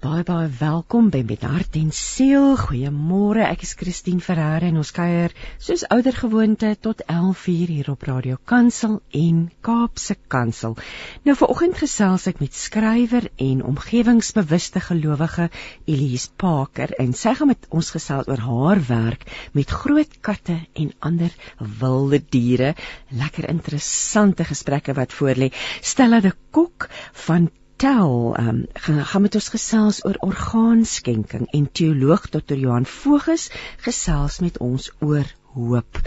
Baie baie welkom by Met Hart en Siel. Goeiemôre. Ek is Christine Ferreira en ons kuier soos ouer gewoonte tot 11:00 hier op Radio Kansel en Kaapse Kansel. Nou vanoggend gesels ek met skrywer en omgewingsbewuste gelowige Elise Parker en sy gaan met ons gesels oor haar werk met groot katte en ander wilde diere. Lekker interessante gesprekke wat voorlê. Stella de Kok van tel, ehm um, gaan, gaan met ons gesels oor orgaanskenking en teoloog Dr. Johan Voges gesels met ons oor hoop.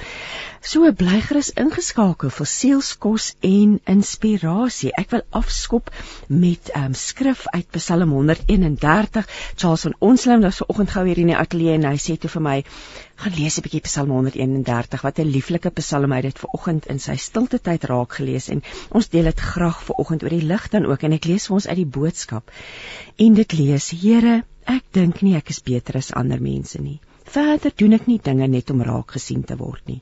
So bly gerus ingeskakel vir sielskos en inspirasie. Ek wil afskop met 'n um, skrif uit Psalm 131. Charles van Onslem was vanoggend gou hier in die ateljee en hy sê toe vir my, "Gaan lees 'n bietjie Psalm 131. Wat 'n lieflike Psalm hy dit vanoggend in sy stilte tyd raak gelees en ons deel dit graag vanoggend oor die lig dan ook en ek lees vir ons uit die boodskap. En dit lees: Here, ek dink nie ek is beter as ander mense nie. Verder doen ek nie dinge net om raak gesien te word nie.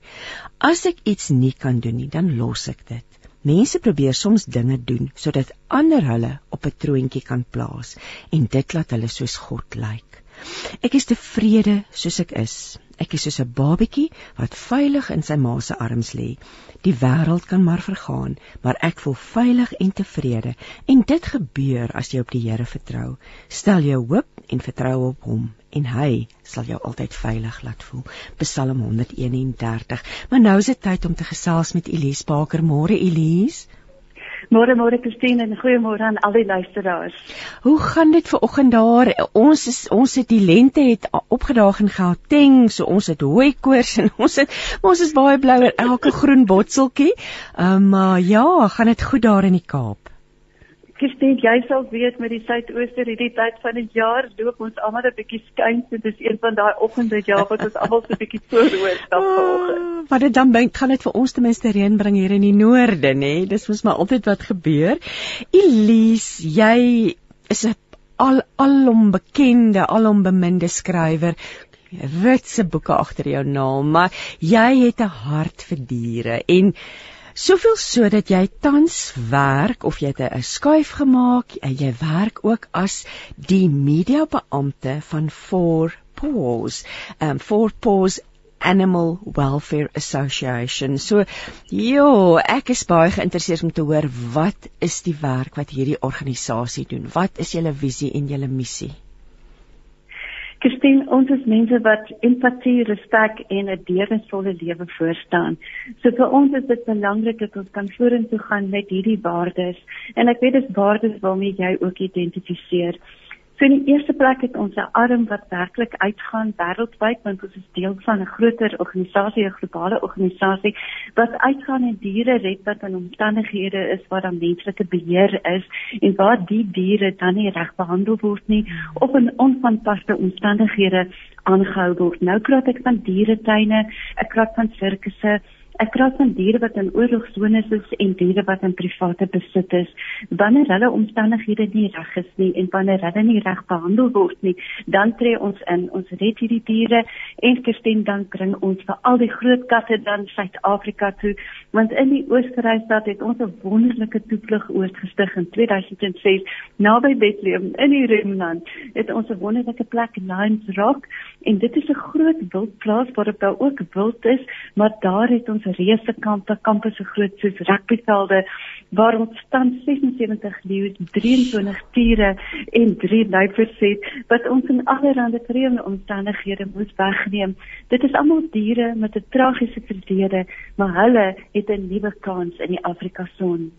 As ek iets nie kan doen nie, dan los ek dit. Mense probeer soms dinge doen sodat ander hulle op 'n troontjie kan plaas en dit laat hulle soos God lyk. Ek is tevrede soos ek is. Ek is soos 'n babatjie wat veilig in sy ma se arms lê. Die wêreld kan maar vergaan, maar ek voel veilig en tevrede. En dit gebeur as jy op die Here vertrou. Stel jou hoop en vertrou op hom en hy sal jou altyd veilig laat voel. Psalm 131. Maar nou is dit tyd om te gesels met Elise Baker. Môre Elise. Môre môre Christine en goeiemôre aan al die luisteraars. Hoe gaan dit ver oggend daar? Ons is ons het die lente het opgedaag in Gauteng, so ons het hooi koors en ons het ons is baie bly oor elke groen botseltjie. Ehm um, maar uh, ja, gaan dit goed daar in die Kaap? Kirsten, jy sal weet met die suidooster hierdie tyd van die jaar loop ons almal 'n bietjie skuins. Dit is een van daai oggende ja wat ons almal so 'n bietjie vooroor stap vanoggend. Oh, wat dit dan dink, gaan dit vir ons ten minste reën bring hier in die noorde, nê? Dis mos maar altyd wat gebeur. Elise, jy is 'n al alom bekende, alom beminde skrywer ritse boeke agter jou naam, maar jy het 'n hart vir diere en Soveel sodat jy tans werk of jy het 'n skuif gemaak en jy werk ook as die media beampte van Four Paws. Um Four Paws Animal Welfare Association. So, jo, ek is baie geïnteresseerd om te hoor wat is die werk wat hierdie organisasie doen? Wat is julle visie en julle missie? Christine, ons is mense wat empatie, respek en 'n deernisvolle lewe voorstaan. So vir ons is dit belangrik dat ons kan vorentoe gaan met hierdie waardes en ek weet dis waardes waarmee jy ook identifiseer. So in die eerste plek het ons 'n arm wat werklik uitgaan wêreldwyd want ons is deel van 'n groter organisasie, 'n globale organisasie wat uitgaan en diere red wat in omstandighede is waar dan menslike beheer is en waar die diere dan nie reg behandel word nie of in onvanpaste omstandighede aangehou word. Nou praat ek van dieretuine, ek praat van sirkusse Ek praat van diere wat in oorlogsones is en diere wat in private besit is. Wanneer hulle omstandighede nie reg is nie en wanneer hulle nie reg behandel word nie, dan tree ons in. Ons red hierdie diere en Kirsten dan bring ons vir al die groot katte dan Suid-Afrika toe, want in die Oosterrysstad het ons 'n wonderlike toevlug oorgestig in 2006 naby Bethlehem in die Rimland. Het ons 'n wonderlike plek Lions Rock en dit is 'n groot wildplaas waar daar ook wild is, maar daar het ons reuse kampe, kampe so groot soos rugbyvelde waar ons staan 76 leeu's, 23 tiere en 3 luiperds het wat ons in allerlei vreemde omstandighede moes wegneem. Dit is almal diere met 'n tragiese verlede, maar hulle het 'n nuwe kans in die Afrika son.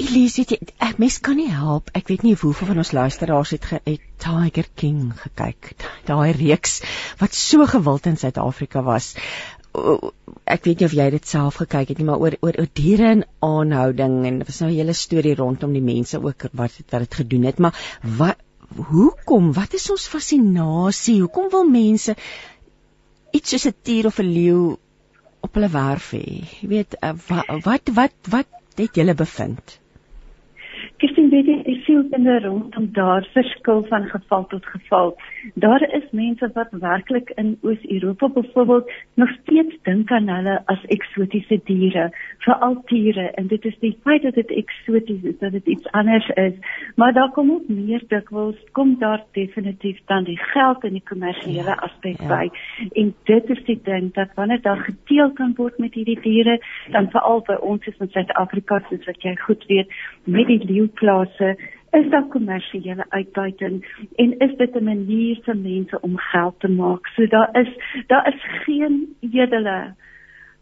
Elise, ek mes kan nie help. Ek weet nie hoeveel van ons luisteraars het, ge, het Tiger King gekyk. Daai reeks wat so gewild in Suid-Afrika was ek weet nie of jy dit self gekyk het nie, maar oor oor oor diere in aanhouding en dit was nou 'n hele storie rondom die mense ook wat wat dit gedoen het, maar wat hoekom? Wat is ons fascinasie? Hoekom wil mense iets soos 'n tier of 'n leeu op hulle werf hê? Jy weet, uh, wat wat wat wat het julle bevind? Weet jy die sielkunde rondom daar verskil van geval tot geval. Daar is mense wat werklik in Oos-Europa byvoorbeeld nog steeds dink aan hulle as eksotiese diere, veral tiere en dit is die feit dat dit eksoties is, dat dit iets anders is. Maar daar kom ook meer dikwels kom daar definitief dan die geld en die kommersiële ja, aspek ja. by. En dit is die ding dat wanneer daar geteel kan word met hierdie diere, dan veral by ons is in Suid-Afrika soos wat jy goed weet, met die leeuplase is daar kommersiële uitbuiting en is dit 'n manier vir mense om geld te maak. So daar is daar is geen edele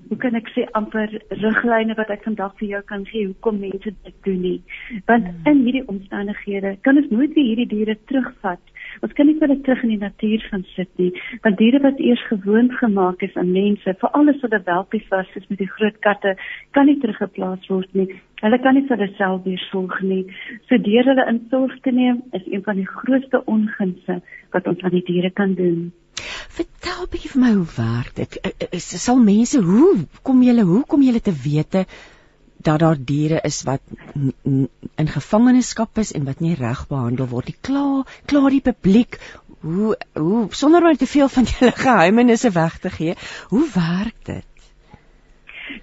hoe kan ek sê amper riglyne wat ek vandag vir jou kan gee hoekom mense dit doen nie. Want hmm. in hierdie omstandighede kan ons nooit weer hierdie diere terugvat Ons kan nie hulle terug in die natuur gaan sit nie, want diere wat eers gewoond gemaak is aan mense, veral as hulle welpies was soos met die groot katte, kan nie teruggeplaas word nie. Hulle kan nie vir hulle self weer sorg nie. So deur hulle in sorg te neem is een van die grootste ongunste wat ons aan die diere kan doen. Vertel bietjie vir my hoe werk dit? Sal mense hoe kom julle hoe kom julle te wete dat daar diere is wat in gevangenskap is en wat nie reg behandel word nie. Klaar, klaar die publiek hoe hoe sonder om te veel van julle geheimenisse weg te gee. Hoe werk dit?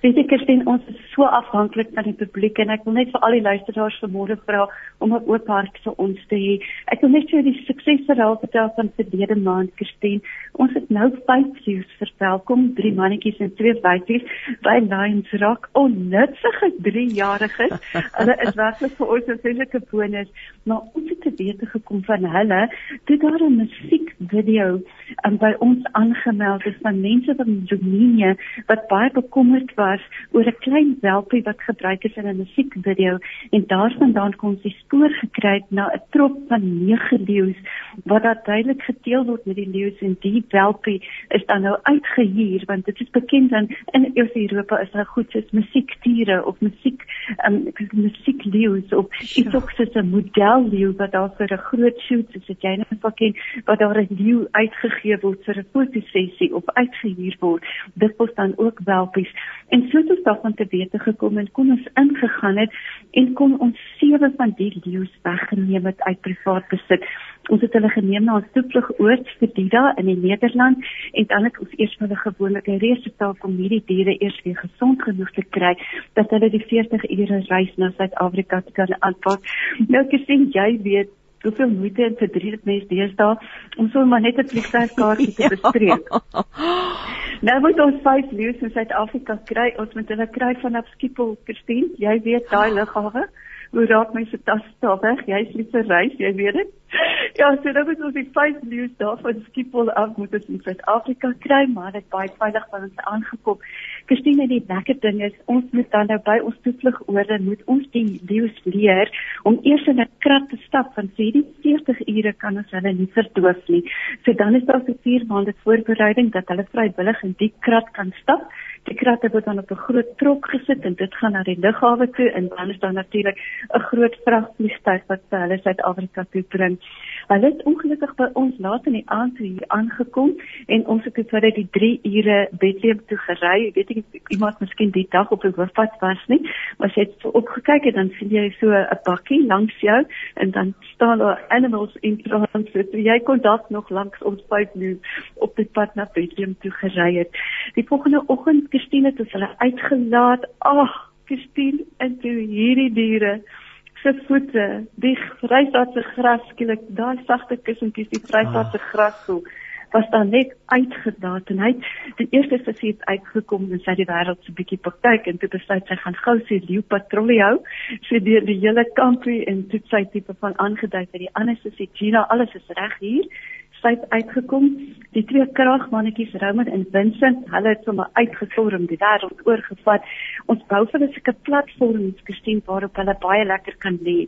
Weet ek Kirsten, ons is so afhanklik van die publiek en ek wil net vir al die luisteraars vanmôre vra om 'n oop hart vir ons te hê. Ek wil net vir die suksesverhaal vertel van verlede maand Kirsten. Ons het nou vyf views verwelkom, drie mannetjies en twee wyfies by Lions Rock. Onnutsige 3-jariges. Hulle is werklik vir ons 'n feeslike bonus, maar ons het te wete gekom van hulle toe daar 'n musiekvideo um, by ons aangemeld is van mense van Roemenië wat baie bekommerd was oor 'n klein welpie wat gebruik is in 'n musiekvideo en daarvandaan ons die spoor gekry na 'n trop van 9 leeu's wat daar duidelik geteel word met die leeu's en die welpie is dan nou uitgehuur want dit is bekend dan in Europa is daar goed soos musiektiere of musiek um, musiekleeu's of iets ook soos 'n model leeu wat daar vir 'n groot shoot soos dit jy net van ken wat daar 'n leeu uitgegee word vir 'n fotosessie of uitgehuur word. Dit was dan ook welpies. En so het ons daarvan te wete gekom en kon ons ingegaan het en kon ons sewe van die leeu's weggeneem het uit privaat besit. Ons het hulle geneem na 'n toevlugoord vir Dida in die Nederland en dan het ons eers vir hulle gewoonlike reise taak om hierdie diere eers weer gesond genoeg te kry dat hulle die 40 ure reis na Suid-Afrika kan aanpak. Nou gesien jy weet soveel moeite en verdriet het mense deesdae om so maar net 'n vliegtuigkaartjie te bespreek. nou moet ons vyf leeu's in Suid-Afrika kry. Ons moet hulle kry vanaf Schiphol, Christine. Jy weet daai lughawe hoe raak my se tas daar weg? Jy's lief vir reis, jy weet dit. Ja, so dan moet ons die vyf leeu's daar van Schiphol af moet ons in Suid-Afrika kry, maar dit baie veilig van ons aangekom. Christine, die lekker ding is ons moet dan nou by ons toevlug oor en moet ons die leeu's leer om eers in 'n krat te stap van sê die 40 ure kan ons hulle nie verdoof nie. So dan is daar vir 4 maande voorbereiding dat hulle vrywillig in die krat kan stap. Die kratte word dan op 'n groot trok gesit en dit gaan na die lughawe toe en dan is daar natuurlik 'n groot vragvliegtuig wat hulle Suid-Afrika toe bring. Hulle het ongelukkig by ons laat in die aand hier aangekom en ons het vir die 3 ure Bethlehem toe gery. Ek weet nie iemand miskien die dag op die hoofpad was nie, maar as jy opgekyk het dan sien jy so 'n bakkie langs jou en dan staan daar animals in transit. So jy kon dalk nog langs ons vyf nu op die pad na Bethlehem toe gery het. Die volgende oggend Christine het hulle uitgelaat. Ag, Christine, en toe hierdie diere se voete, die vrystaatse gras skielik, daai sagte kussentjies, die vrystaatse ah. gras so was dan net uitgedaat en hy die eerste visie het uitgekom en sy die wêreld so bietjie praktyk en toe besluit sy gaan gou sy leeu patrollie hou. So deur die hele kampie en toe sy tipe van aangedui vir die ander sussie Gina alles is reg hier. Sy het uitgekom. Die twee kragmannetjies Roman en Vincent hulle het sommer uitgestorm die wêreld oorgevat. Ons bou vir hulle 'n platform gestien waarop hulle baie lekker kan lê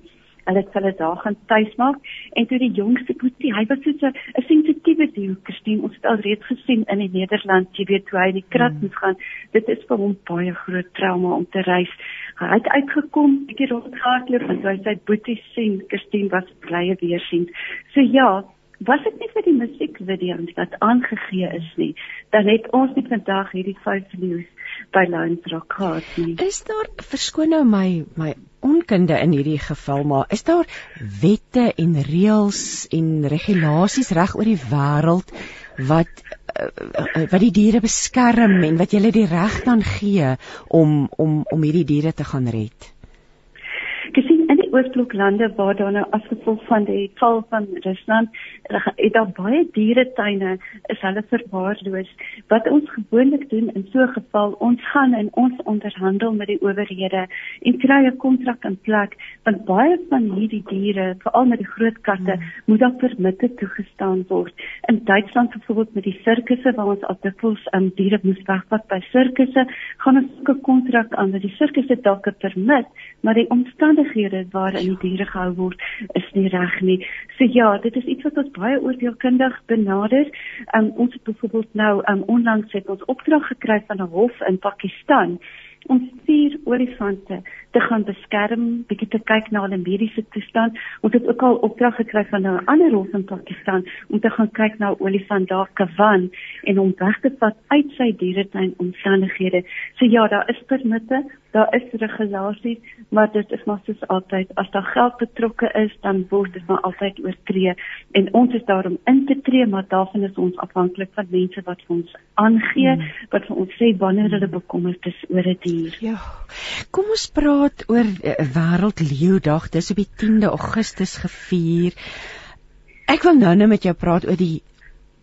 hulle het hulle daar gaan tuis maak en toe die jongste boetie hy was so 'n sensitiewe dier Christine. Ons het al reeds gesien in die Nederland jy weet hoe hy die krat mm. moet gaan. Dit is vir hom baie groot trauma om te reis. Hy het uitgekom bietjie rondgehardloop en hy sy boetie sien Christine was blye weer sien so ja was dit nie vir die musiekvideo's wat aangegee is nie, dan het ons nie vandag hierdie vyf leeu's by Lions Rock gehad nie. Is daar verskoon nou my my onkunde in hierdie geval, maar is daar wette en reëls en regulasies reg oor die wêreld wat uh, wat die diere beskerm en wat julle die reg dan gee om om om hierdie diere te gaan red? Gesien die oostbloklande waar daar nou as gevolg van die val van Rusland het daar baie dieretuine is hulle verwaarloos. Wat ons gewoonlik doen in so 'n geval, ons gaan en ons onderhandel met die owerhede en kry 'n kontrak in plek want baie van hierdie diere, veral met die groot katte, hmm. moet dan permitte toegestaan word. In Duitsland byvoorbeeld met die sirkusse waar ons altydvals um, ehm, diere moes wegvat by sirkusse, gaan ons 'n kontrak aan dat die sirkusse dalk 'n permit, maar die omstandighede waarin die diere gehou word is nie reg nie. So ja, dit is iets wat ons baie oordeelkundig benader. Um, ons het byvoorbeeld nou um, onlangs het ons opdrag gekry van 'n hof in Pakistan om vier olifante te gaan beskerm, bietjie te kyk na hulle mediese toestand. Ons het ook al opdrag gekry van 'n ander hof in Pakistan om te gaan kyk na olifant daar Kavan en hom weg te vat uit sy dieretuin omstandighede. So ja, daar is permitte, daar is regulasies, maar dit is maar soos altyd, as daar geld betrokke is, dan word dit maar altyd oortree en ons is daar om in te tree, maar daarvan is ons afhanklik van mense wat vir ons aangee, hmm. wat vir ons sê wanneer hulle bekommerd is oor 'n die hier. Ja. Kom ons praat oor uh, Wêreld Leeudag. Dis op die 10de Augustus gevier. Ek wil nou net met jou praat oor die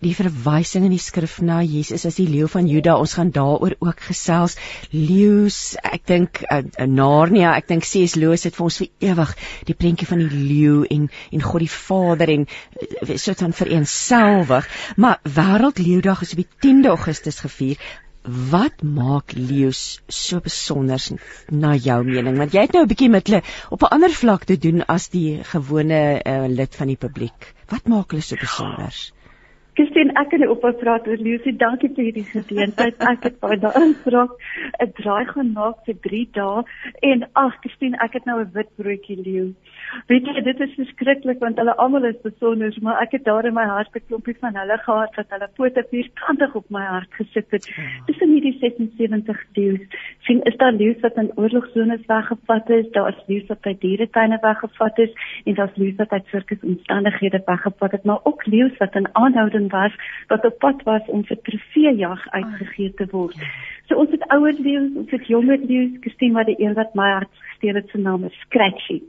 die verwysing in die skrif na Jesus as die leeu van Juda. Ons gaan daaroor ook gesels. Leeu's, ek dink uh, Narnia, ek dink C.S. Lewis het vir ons vir ewig die prentjie van die leeu en en God die Vader en uh, soort van vereenselwig. Maar Wêreld Leeudag is op die 10de Augustus gevier wat maak leeu's so besonder na jou mening want jy het nou 'n bietjie met hulle op 'n ander vlak te doen as die gewone uh, lid van die publiek wat maak hulle so besonder Christine ek kan op praat oor leeu's dankie vir hierdie geleentheid. Ek het baie daarin vra 'n draai gaan maak vir 3 dae. En ag Christine ek het nou 'n wit broodjie leeu Weet jy, dit is verskriklik want hulle almal is besonder, maar ek het daar in my hart 'n klompie van hulle gehad wat hulle pote vierkantig op my hart gesit het. Ja. Dis in hierdie 76 leeu's. sien is daar leeu's wat in oorlogsones weggevat is, daar is leeu's wat by dieretuine weggevat is en daar's leeu's wat uit sirkusomstandighede weggevat het, maar ook leeu's wat in aanhouding was wat op pad was om vir trofeejag uitgegee te word. Ja. So ons het ouer leeu's, ons het jonger leeu's, Christine wat die een wat my hart gesteel het se naam is Scratchy.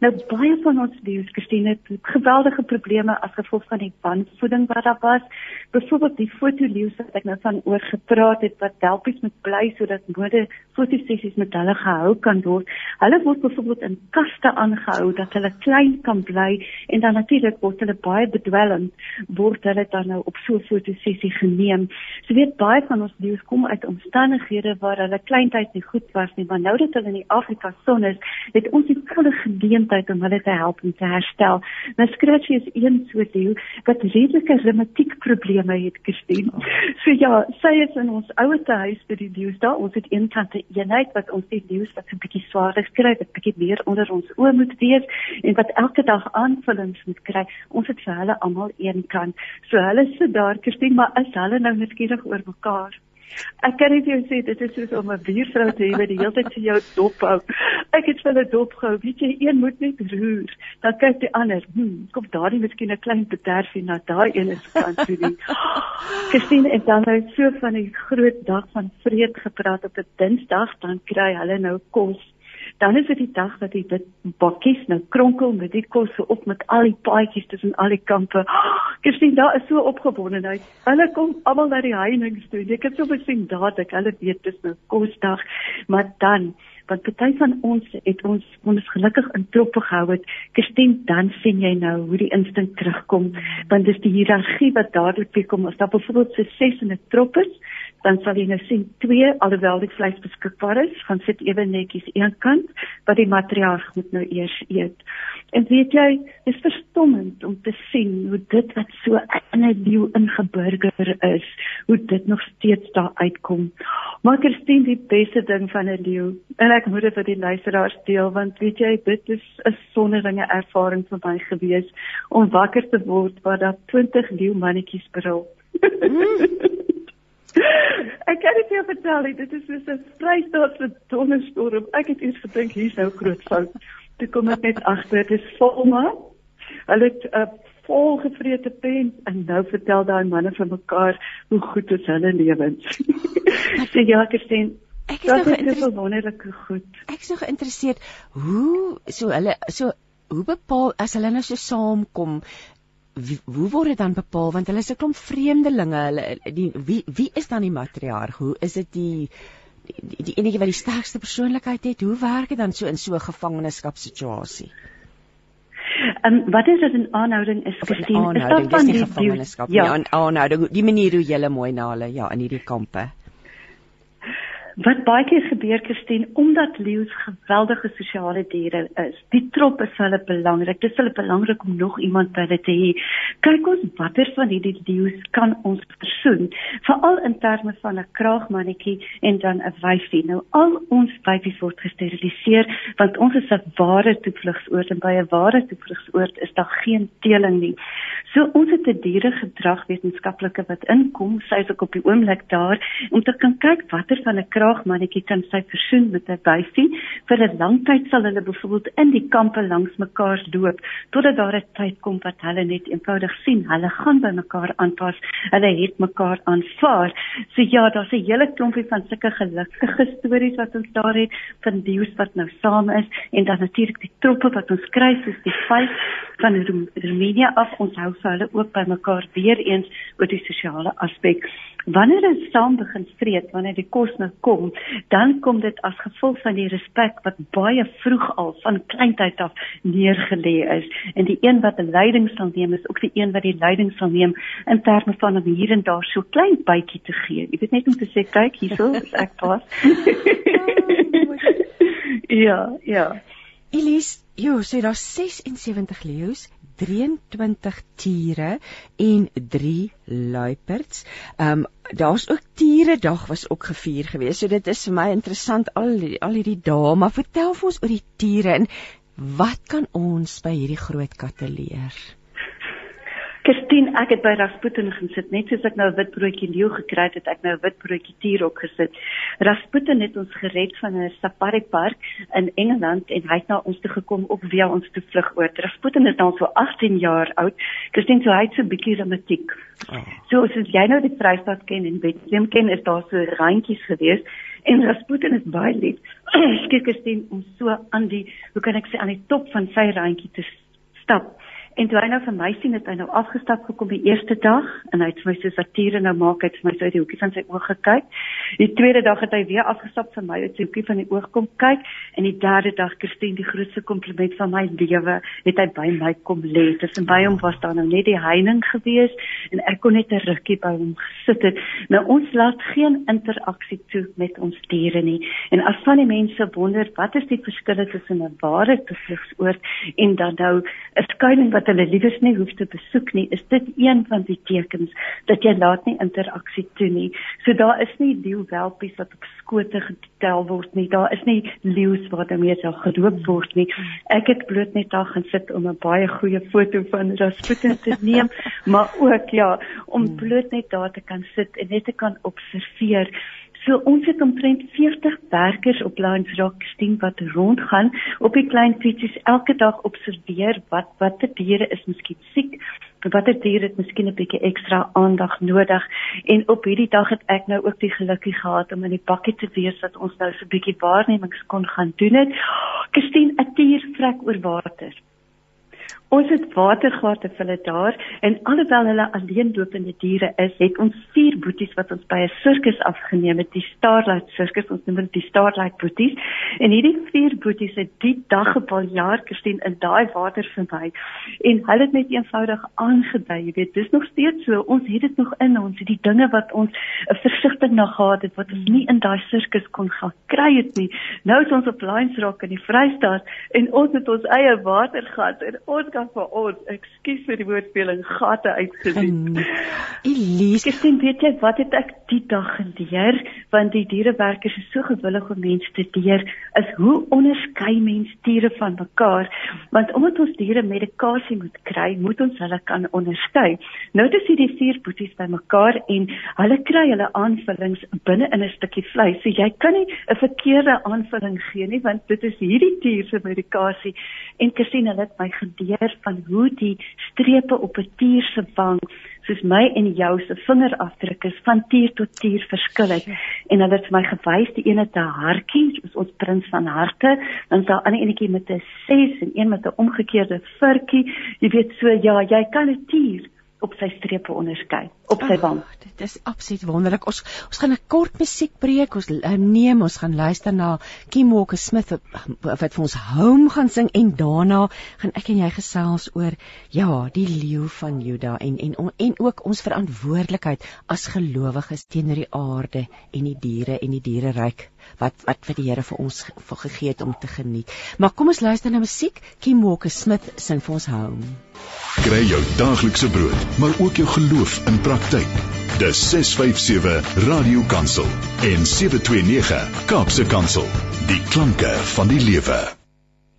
Nou baie van ons leeu's Christine het geweldige probleme as gevolg van die wanvoeding wat daar was. Byvoorbeeld die fotoleeu's wat ek nou van oor gepraat het wat delpies moet bly sodat mode fotosessies met hulle gehou kan word. Hulle word byvoorbeeld in kaste aangehou dat hulle klein kan bly en dan natuurlik word hulle baie bedwelmend word hulle dan nou op so 'n fotosessie geneem. So weet baie van ons leeu's kom uit omstandighede waar hulle kleintyd nie goed was nie, maar nou dat hulle in die Afrika son is, het ons die volle geleentheid om hulle te help om te herstel. Nou Scratchy is een so deel wat redelike reumatiek probleme het gesien. So ja, sy is in ons ouete huis by die leeu's daar. Ons het een kant 'n eenheid wat ons die leeu's wat 'n bietjie swaarder kry, wat bietjie meer onder ons oë moet wees en wat elke dag aanvullings moet kry. Ons het vir hulle almal een kant. So hulle sit daar, Kirsty, maar is hulle nou nuuskierig oor mekaar? Ek kan net jou sê dit is soos om 'n buurvrou te hê wat die hele tyd vir jou dop hou. Ek het hulle dop gehou. Weet jy, een moet net roer. Dan kyk die ander, hm, kom daardie miskien 'n klein bederfie na daai een is kan toe nie. Gesien en dan nou so van die groot dag van vrede gepraat op 'n Dinsdag, dan kry hulle nou kos dan is dit die dag dat die bakkies nou kronkel met die kos so op met al die paadjies tussen al die kampe. Kirsien, daar is so opgewondenheid. Hulle kom almal na die heininge toe. Ek het so besien dadelik, hulle weet dis nou kosdag, maar dan want party van ons het ons ons gelukkig in troppe gehou het. Kirsien, dan sien jy nou hoe die instink terugkom, want dis die hiërargie wat dadelik kom as daar byvoorbeeld so ses in 'n trop is dan sal jy nou sien twee alhoewel die vleis beskikbaar is, gaan sit ewe netjies een kant wat die matriarg moet nou eers eet. En weet jy, dit is verstommend om te sien hoe dit wat so in 'n leeu ingeburger is, hoe dit nog steeds daar uitkom. Maar Christine, die beste ding van 'n leeu, en ek moet dit vir die luisteraars deel want weet jy, dit is 'n sonderlinge ervaring vir my gewees om wakker te word waar daar 20 leeu mannetjies brul. Mm. Ek kan dit jou vertel, dit is soos 'n vrystaatse donderstorm. Ek het eers gedink hier's nou groot fout. Toe kom ek net agter dit is volma. Hulle het 'n uh, volgevrete pen en nou vertel daai manne vir mekaar hoe goed is hulle lewens. Sê ja, Kirsten. Ek is nog so wonderlike goed. Ek is nog geïnteresseerd hoe so hulle so hoe bepaal as hulle nou so saamkom wie, hoe word dit dan bepaal? Want hulle is 'n klomp vreemdelinge. Hulle die wie wie is dan die matriarg hoe is dit die die, die enige wat die sterkste persoonlikheid het? Hoe werk dit dan so in so 'n gevangenskap situasie En um, wat is dit in aanhouding is gesien is dit van die gevangenskap ja. in aanhouding die manier hoe jy mooi na hulle ja in hierdie kampe Wat baie keer gebeur Christine omdat leeu's geweldige sosiale diere is. Die trop is hulle belangrik. Dit is hulle belangrik om nog iemand by hulle te hê. Kyk ons watter van hierdie leeu's kan ons versoen, veral in terme van 'n kraagmannetjie en dan 'n wyfie. Nou al ons wyfies word gesteriliseer want ons is 'n ware toevlugsoord en by 'n ware toevlugsoord is daar geen teeling nie. So ons het 'n dieregedragwetenskaplike wat inkom, sy is ook op die oomblik daar om te kan kyk watter van 'n kraagmannetjie kan sy versoen met 'n wyfie. Vir 'n lang tyd sal hulle byvoorbeeld in die kampe langs mekaar loop totdat daar 'n tyd kom wat hulle net eenvoudig sien hulle gaan by mekaar aanpas. Hulle het mekaar aanvaar. So ja, daar's 'n hele klompie van sulke gelukkige stories wat ons daar het van dius wat nou saam is en dan natuurlik die troppe wat ons kry soos die vyf van Roemenië af ons hou vir hulle ook by mekaar weer eens oor die sosiale aspek. Wanneer hulle saam begin vreet, wanneer die kos nou kom, dan kom dit as gevolg van die respek wat baie vroeg al van kleintyd af neergelê is. En die een wat die leiding sal neem is ook die een wat die leiding sal neem in terme van om hier en daar so klein bytjie te gee. Jy weet net om te sê kyk hierso, ek pas. ja, ja. Elise, jy sê daar 76 leeu's 23 tiere en 3 luiperds. Ehm um, daar's ook tiere dag was ook gevier gewees. So dit is vir my interessant al al hierdie dae, maar vertel vir ons oor die tiere en wat kan ons by hierdie groot katte leer? Kirstien, ek het by Rasputin gesit, net soos ek nou 'n wit broodjie leeu gekry het, het ek nou 'n wit broodjie tier ook gesit. Rasputin het ons gered van 'n safari park in Engeland en hy het na ons toe gekom op via ons toe vlug oor. Rasputin is nou so 18 jaar oud. Kirstien, so hy het so 'n bietjie rheumatiek. Oh. So as jy nou die Vrystaat ken en Bethlehem ken, is daar so randjies gewees en Rasputin is baie lief. Kyk Kirstien om so aan die, hoe kan ek sê, aan die top van sy randjie te stap. En toe hy nou vir my sien het hy nou afgestap gekom die eerste dag en hy het vir my so satire nou maak het vir my so uit die hoekie van sy oog gekyk. Die tweede dag het hy weer afgestap vir my uit sy hoekie van die oog kom kyk en die derde dag Christine die grootste kompliment van my lewe het hy by my kom lê. Tussen by hom was daar nou net die heining gewees en ek kon net 'n rukkie by hom gesit het. Nou ons laat geen interaksie toe met ons diere nie. En as van die mense wonder wat is die verskil tussen 'n ware toevlugsoord en dan nou 'n skuilings wat hulle liewers nie hoef te besoek nie, is dit een van die tekens dat jy laat nie interaksie toe nie. So daar is nie leeuwelpies wat op skote getel word nie. Daar is nie leeu's wat daarmee sal gedoop word nie. Ek het bloot net daar gaan sit om 'n baie goeie foto van Rasputin te neem, maar ook ja, om bloot net daar te kan sit en net te kan observeer So ons het omtrent 40 werkers op Lions Rock steen wat rondgaan. Op die klein fietsies elke dag observeer wat watter diere is miskien siek, watter diere het miskien 'n bietjie ekstra aandag nodig. En op hierdie dag het ek nou ook die gelukkie gehad om in die bakkie te wees dat ons nou so 'n bietjie waarnemings kon gaan doen het. Christine, 'n dier vrek oor water Ons het watergate vir hulle daar en alhoewel hulle alleenlopende diere is, het ons vier boeties wat ons by 'n sirkus afgeneem het, die Starlight Sirkus, ons noem dit die Starlight boeties. En hierdie vier boeties het die dag op al jaar gesien in daai water verby en hulle het net eenvoudig aangedui, jy weet, dis nog steeds so, ons het dit nog in ons, die dinge wat ons versigtig na gehad het wat ons nie in daai sirkus kon gaan kry het nie. Nou is ons op Lions Rock in die Vrystaat en ons het ons eie watergat en ons kan vir ons, ekskuus vir die woordspeling, gate uitgesien. Elise, ek sien weet jy wat het ek die dag geleer want die dierewerkers is so gewillig om mense te leer is hoe onderskei mens diere van mekaar want omdat ons diere medikasie moet kry, moet ons hulle kan onderskei. Nou dis hierdie vier boeties bymekaar en hulle kry hulle aanvullings binne in 'n stukkie vleis. So jy kan nie 'n verkeerde aanvulling gee nie want dit is hierdie dier se medikasie en Christine het my geleer leer van hoe die strepe op 'n tier se wang soos my en jou se vingerafdrukke van tier tot tier verskil het. En hulle het my gewys die ene te hartjie soos ons prins van harte dan sal ander enetjie met 'n 6 en een met 'n omgekeerde vurkie. Jy weet so ja jy kan 'n tier op sy strepe onderskei op sy wang. Oh, dit is absoluut wonderlik. Ons ons gaan 'n kort musiekbreek. Ons uh, neem, ons gaan luister na Kim Walker Smith wat, wat vir ons Home gaan sing en daarna gaan ek en jy gesels oor ja, die leeu van Juda en en en ook ons verantwoordelikheid as gelowiges teenoor die aarde en die diere en die diereryk wat wat vir die Here vir ons vir gegee het om te geniet. Maar kom ons luister na musiek. Kim Walker Smith sing vir ons Home. Kry jou daaglikse brood, maar ook jou geloof in praktyk. Dis 657 Radio Kansel en 729 Kaapse Kansel. Die klanke van die lewe.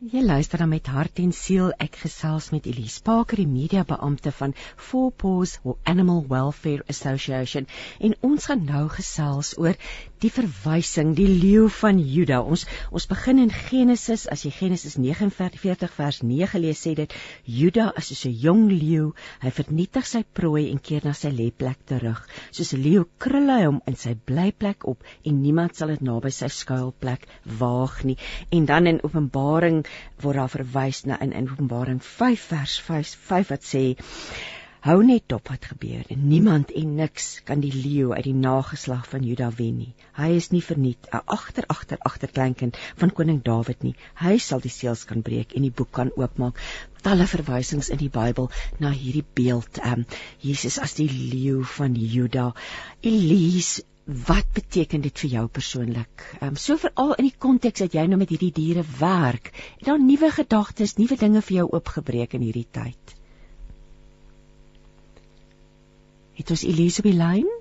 Jy luister dan met hart en siel. Ek gesels met Elise Parker, die media beampte van Four Paws Animal Welfare Association, en ons gaan nou gesels oor die verwysing, die leeu van Juda. Ons ons begin in Genesis, as jy Genesis 49 vers 9 lees, sê dit Juda is soos 'n jong leeu, hy vernietig sy prooi en keer na sy lêplek terug. Soos 'n leeu krul hy hom in sy blyplek op en niemand sal dit naby sy skuilplek waag nie. En dan in Openbaring word daar verwys na in, in Openbaring 5 vers 5, 5 wat sê hou net op wat gebeur. En niemand en niks kan die leeu uit die nageslag van Juda wen nie. Hy is nie verniet. 'n agter agter agterkleinkind van koning Dawid nie. Hy sal die seels kan breek en die boek kan oopmaak. Talle verwysings in die Bybel na hierdie beeld um, Jesus as die leeu van Juda. Elise wat beteken dit vir jou persoonlik? Ehm um, so veral in die konteks dat jy nou met hierdie diere werk, het daar nuwe gedagtes, nuwe dinge vir jou oopgebreek in hierdie tyd? Het ons Elise op die lyn?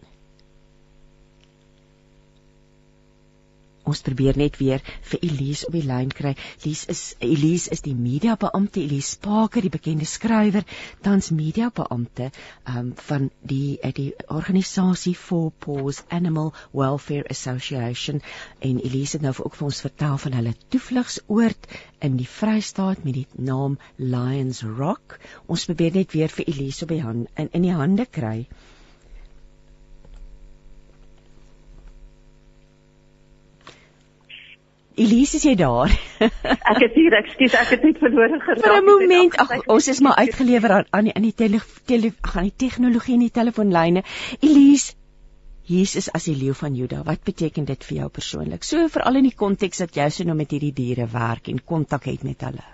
Ons probeer net weer vir Elise op die lyn kry. Elise is Elise is die media beampte Elise Parker, die bekende skrywer, tans media beampte um, van die uh, die organisasie For Paws Animal Welfare Association en Elise het nou ook vir ons vertel van hulle toevlugsoord in die Vrystaat met die naam Lions Rock. Ons probeer net weer vir Elise op die hand in in die hande kry. Elise, is jy daar? ek is hier, ekskuus, ek het net verlore geraak. Vir 'n oomblik, ag, ons is maar uitgelewer aan aan die in die tele, tele gaan die tegnologie en die telefoonlyne. Elise, Jesus as die leeu van Juda, wat beteken dit vir jou persoonlik? So veral in die konteks dat jy so nou met hierdie diere werk en kontak het met hulle.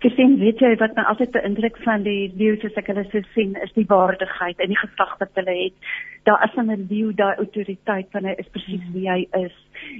Gesien weet jy wat my altyd beïndruk van die leeu soos ek hulle so sien, is die waardigheid en die gesag wat hulle het. Daar is 'n leeu daai autoriteit van hy is presies wie hy is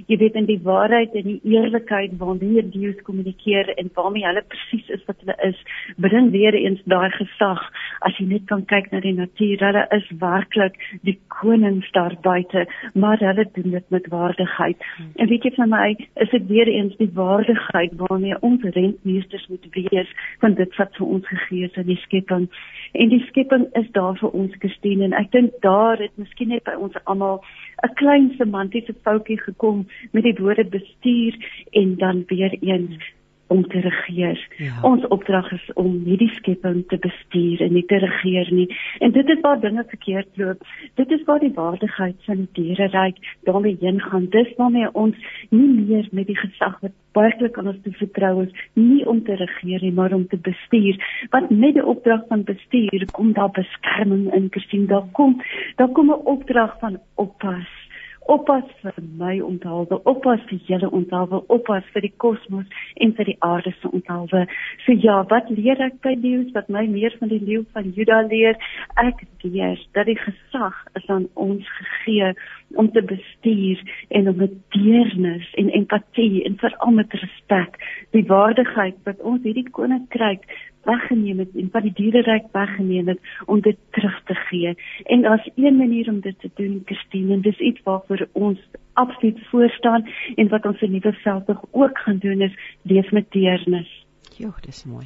jy weet in die waarheid en die eerlikheid waarmee die Jews kommunikeer en waarmee hulle presies is wat hulle is, bring weer eens daai gesag as jy net kan kyk na die natuur. Hulle is werklik die konings daar buite, maar hulle doen dit met waardigheid. En weet jy van my, is dit weer eens die waardigheid waarmee ons rentmeesters moet wees van dit wat vir ons gegee is in die skepping. En die skepping is daar vir ons gestien en ek dink daar het miskien net by ons almal 'n klein semantiese foutjie gekom met die woorde bestuur en dan weer eens om te regeer. Ja. Ons opdrag is om hierdie skepping te bestuur en nie te regeer nie. En dit is waar dinge verkeerd loop. Dit is waar die waardigheid van die diereryk daarmee heen gaan. Dis waarmee ons nie meer met die gesag wat werklik aan ons te vertrou is, nie om te regeer nie, maar om te bestuur. Want met die opdrag van bestuur kom daar beskerming in, Christine. Daar kom daar kom 'n opdrag van oppas oppas vir my onthaalwe, oppas vir julle onthaalwe, oppas vir die kosmos en vir die aarde se onthaalwe. So ja, wat leer ek by leeu's wat my meer van die leeu van Juda leer? Ek leer dat die gesag is aan ons gegee om te bestuur en om met deernis en empatie en veral met respek die waardigheid wat ons hierdie koninkryk weggeneem het en van die diereryk weggeneem het om dit terug te gee. En daar's een manier om dit te doen, Christine, en dis iets waarvoor ons absoluut voor staan en wat ons in nuwe veldtog ook gaan doen is leef met deernis. Jo, dis mooi.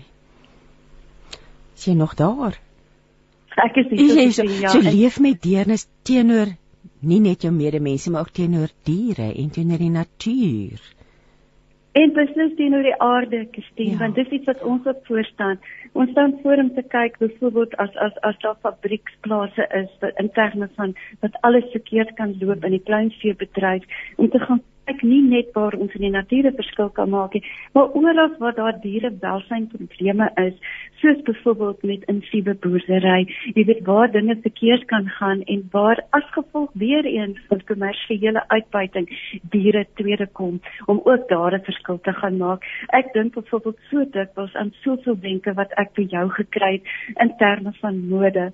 Is jy nog daar? Ek is hier. Jy so, ja, so leef met deernis teenoor nie net jou medemense maar ook teenoor diere en teenoor die natuur en beslis teenoor die aarde, Christine, ja. want dis iets wat ons op voor staan. Ons staan voor om te kyk byvoorbeeld as as as daar fabrieksplase is wat in terme van wat alles verkeerd kan loop in die kleinveebedryf om te gaan ek nie net waar ons in die natuur 'n verskil kan maak nie, maar oral waar daar diere welsyn probleme is, soos byvoorbeeld met insiewe boerdery, jy weet waar dinge verkeerd kan gaan en waar as gevolg weer eens van kommersiële uitbuiting diere tweede kom om ook daar 'n verskil te gaan maak. Ek dink byvoorbeeld so dikwels aan soveel wenke wat ek vir jou gekry het in terme van mode.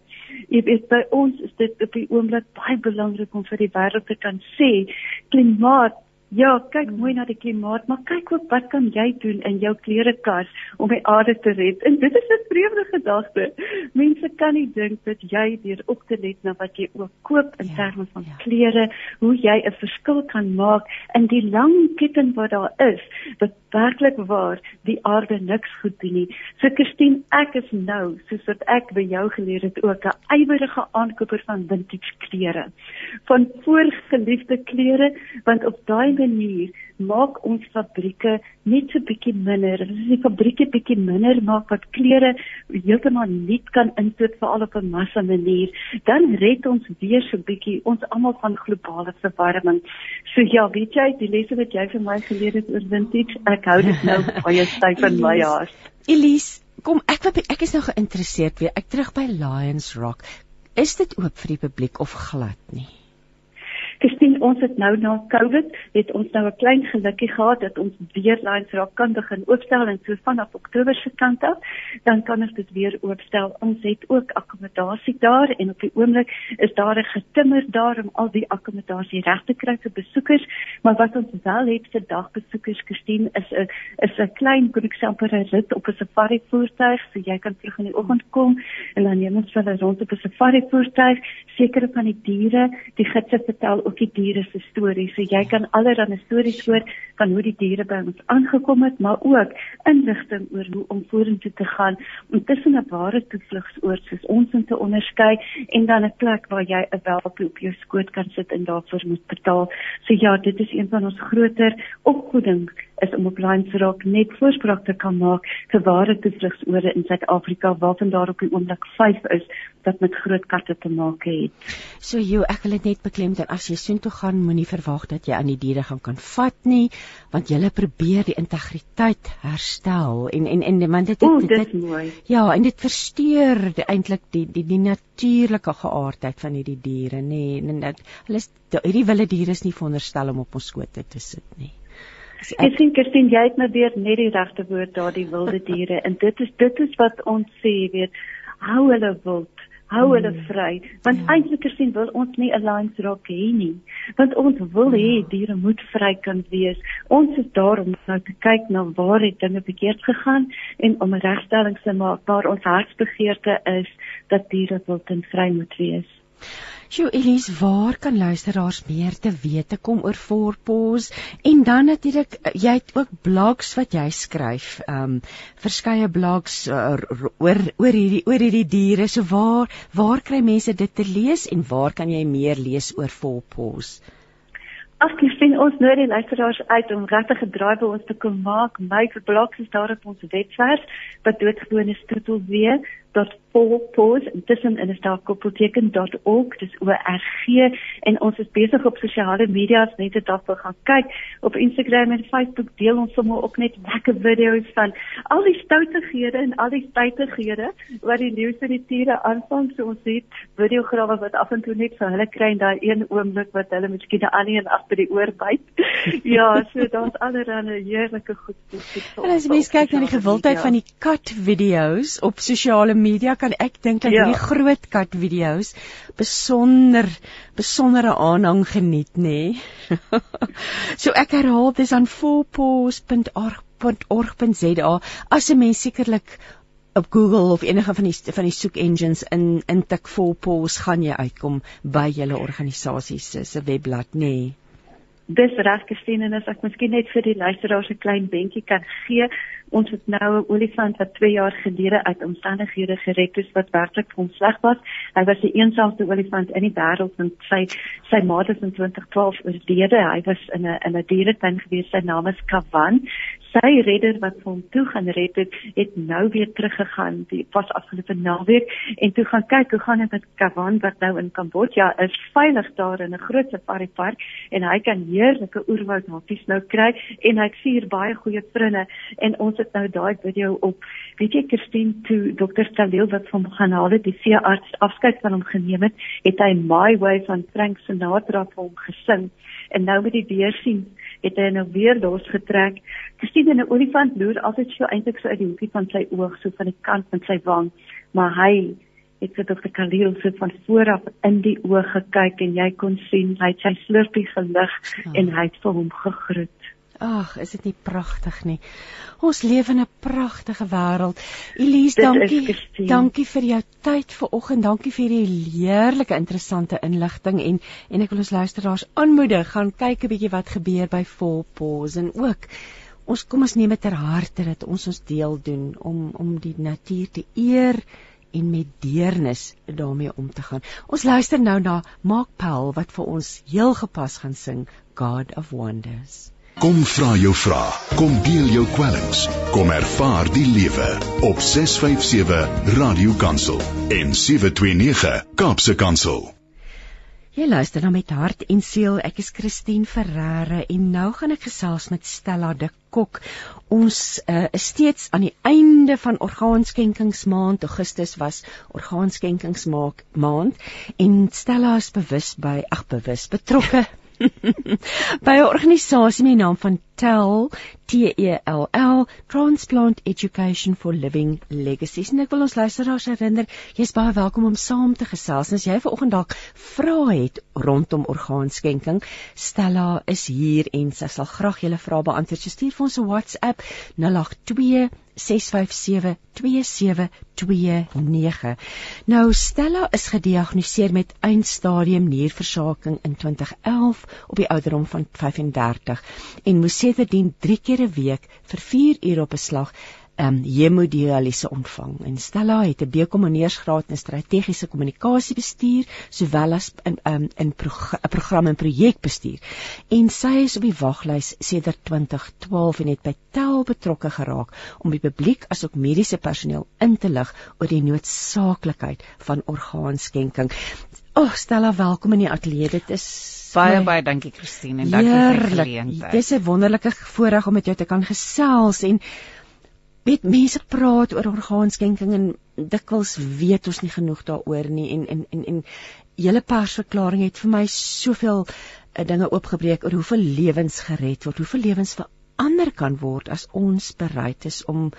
Jy weet by ons is dit op die oomblik baie belangrik om vir die wêreld te kan sê klimaat Ja, kyk hmm. mooi na die klimaat, maar kyk ook wat kan jy doen in jou klerekas om die aarde te red? En dit is 'n vreemde gedagte. Mense kan nie dink dat jy deur op te let na wat jy ook koop in ja, terme van ja. klere, hoe jy 'n verskil kan maak in die lang ketting wat daar is, wat werklik waar die aarde niks goed doen nie. So Christine, ek is nou, soos wat ek by jou geleer het, ook 'n ywerige aankoper van vintage klere. Van voorgeliefde klere, want op daai manier maak ons fabrieke net so bietjie minder. As die fabrieke bietjie minder maak wat klere heeltemal nuut kan insit vir al op 'n massa manier, dan red ons weer so bietjie ons almal van globale verwarming. So ja, weet jy, die lesse wat jy vir my geleer het oor vintage, ek hou dit nou baie styf in my hart. Elise, kom ek ek is nou geïnteresseerd weer. Ek terug by Lions Rock. Is dit oop vir die publiek of glad nie? Christine, ons het nou na COVID, het ons nou 'n klein gelukkie gehad dat ons weer lines raak kan begin oopstel en so vanaf Oktober se kant af, dan kan ons dit weer oopstel. Ons het ook akkommodasie daar en op die oomblik is daar 'n getimmer daar om al die akkommodasie reg te kry vir besoekers, maar wat ons wel het vir dagbesoekers, Christine, is 'n is 'n klein 'n rit op 'n safari voertuig, so jy kan vroeg in die oggend kom en dan neem ons hulle rond op 'n safari voertuig, sekere van die diere, die gidse vertel ook die diere se stories. So jy kan allerlei stories hoor van hoe die diere by ons aangekom het, maar ook inligting oor hoe om vorentoe te gaan om tussen 'n ware toevlugsoord soos ons in te onderskei en dan 'n plek waar jy 'n welpie op jou skoot kan sit en daarvoor moet betaal. So ja, dit is een van ons groter opvoeding is om op Lions Rock net voorspraak te kan maak vir ware toevlugsoorde in Suid-Afrika waarvan daar op die oomblik 5 is wat met groot katte te maak het. So jy, ek wil dit net beklemtoon as jy soontoe gaan, moenie verwag dat jy aan die diere gaan kan vat nie, want jy probeer die integriteit herstel en en en want dit dit, dit, dit mooi. Ja, en dit versteur eintlik die die die natuurlike geaardheid van hierdie diere, nê. Nee, en dit hulle hierdie wilde diere is nie veronderstel om op ons skote te sit nie. Ek sien Kirsten jy het nou weer net die regte woord daardie wilde diere en dit is dit is wat ons sê weet hou hulle wild hou hulle mm. vry want ja. eintlik gesien wil ons nie 'n lines raak hê nie want ons wil hê ja. diere moet vry kan wees ons is daar om nou te kyk na waar het dinge verkeerd gegaan en om 'n regstelling te maak waar ons hartsbegeerte is dat diere wil ten vry moet wees Sjoe Elise, waar kan luisteraars meer te wete kom oor Forpos? En dan natuurlik, jy het ook blogs wat jy skryf, ehm um, verskeie blogs uh, oor oor hierdie oor hierdie diere. So waar waar kry mense dit te lees en waar kan jy meer lees oor Forpos? Ag, ek sien ons nou die luisteraars uit om regtig gedraai by ons te kom maak. My blog is daar op ons webwerf wat doodgewoon is troetel weer pause intussen in 'n staakkoppelteken.org dis o r g en ons is besig op sosiale media as net af wil gaan kyk. Op Instagram en Facebook deel ons sommer ook net lekker video's van al die stoutighede en al die stytighede wat die nuus in die tiere aanvang. So ons het videograwe wat af en toe net vir hulle kry in daai een oomblik wat hulle miskien 'n ander een agter die oor byt. Ja so daar's allerlei heerlike goed. En as jy mens kyk na die gewildheid van die kat video's op sosiale media kan ek dink dat ja. hierdie groot kat video's besonder besondere aanhang geniet nê. Nee? so ek herhaal dis aan fourpaws.org.za as 'n mens sekerlik op Google of enige van die van die soek engines in in tik fourpaws gaan jy uitkom by julle organisasie se webblad nê. Nee. Dis reg gesien en as ek miskien net vir die luisteraars 'n klein bentjie kan gee, ons het nou 'n olifant wat 2 jaar gelede uit omstandighede gered is wat werklik vir hom sleg was. Hy was die eensaamste olifant in die wêreld en sy sy ma het in 2012 oorlede. Hy was in 'n in 'n dieretuin gewees. Sy naam is Kavan sy redder wat hom toe gaan red het, het nou weer teruggegaan die pas afgelope naweek en toe gaan kyk hoe gaan dit met Kavan wat nou in Kambodja is? Veilig daar in 'n groot safari park en hy kan heerlike oerwoud happies nou kry en hy het vier baie goeie vriende en ons het nou daai video op. Weet jy Christine toe dokter Staleel wat hom gaan haal het die veearts afskeid van hom geneem het het hy my way van Frank Sinatra vir hom gesing. En nou met die weer sien het hy nou weer losgetrek. Gesien 'n olifant loer altyd so eintlik so uit die hoekie van sy oog, so van die kant van sy wang, maar hy het op die kaleel so van vooraf in die oë gekyk en jy kon sien hy het sy slurpie gelig oh. en hy het vir hom gegroet. Ag, is dit nie pragtig nie? Ons leef in 'n pragtige wêreld. Elise, dankie. Dankie vir jou tyd vanoggend. Dankie vir hierdie heerlike interessante inligting en en ek wil ons luisteraars aanmoedig gaan kyk 'n bietjie wat gebeur by Volpos en ook ons kom ons neem dit ter harte dat ons ons deel doen om om die natuur te eer en met deernis daarmee om te gaan. Ons luister nou na Mark Powell wat vir ons heel gepas gaan sing God of Wonders. Kom vra jou vrae. Kom deel jou kwellings. Kom ervaar die lewe op 657 Radio Kansel en 729 Kaapse Kansel. Jy luister nou met hart en siel. Ek is Christine Ferreira en nou gaan ek gesels met Stella de Kok. Ons uh, is steeds aan die einde van orgaanskenkingsmaand. Augustus was orgaanskenkingsmaand en Stella is bewus by ag bewus betrokke by 'n organisasie met die naam van TELL T E L L Transplant Education for Living Legacies. En ek wil ons luisteraars herinner, jy's baie welkom om saam te gesels. En as jy vanoggend dalk vrae het rondom orgaanskenking, Stella is hier en sy sal graag julle vrae beantwoord. So stuur vir ons 'n WhatsApp 082 6572729. Nou Stella is gediagnoseer met eindstadium nierversaking in 2011 op die ouderdom van 35 en moes sedertdien 3 keer 'n week vir 4 ure op 'n slag um, hemodialyse ontvang. En Stella het 'n B-kommoneersgraad in strategiese kommunikasiebestuur sowel as in um, in 'n prog program en projekbestuur. En sy is op die waglys sedert 2012 en het by tel betrokke geraak om die publiek asook mediese personeel in te lig oor die noodsaaklikheid van orgaanskenking. O, oh, Stella, welkom in die ateljee. Dit is baie my... baie dankie Christine en dankie vir die geleentheid. Dis 'n wonderlike voorreg om met jou te kan gesels en weet mense praat oor orgaanskenking en dikwels weet ons nie genoeg daaroor nie en en en en julle persverklaring het vir my soveel uh, dinge oopgebreek oor hoeveel lewens gered word, hoeveel lewens verander kan word as ons bereid is om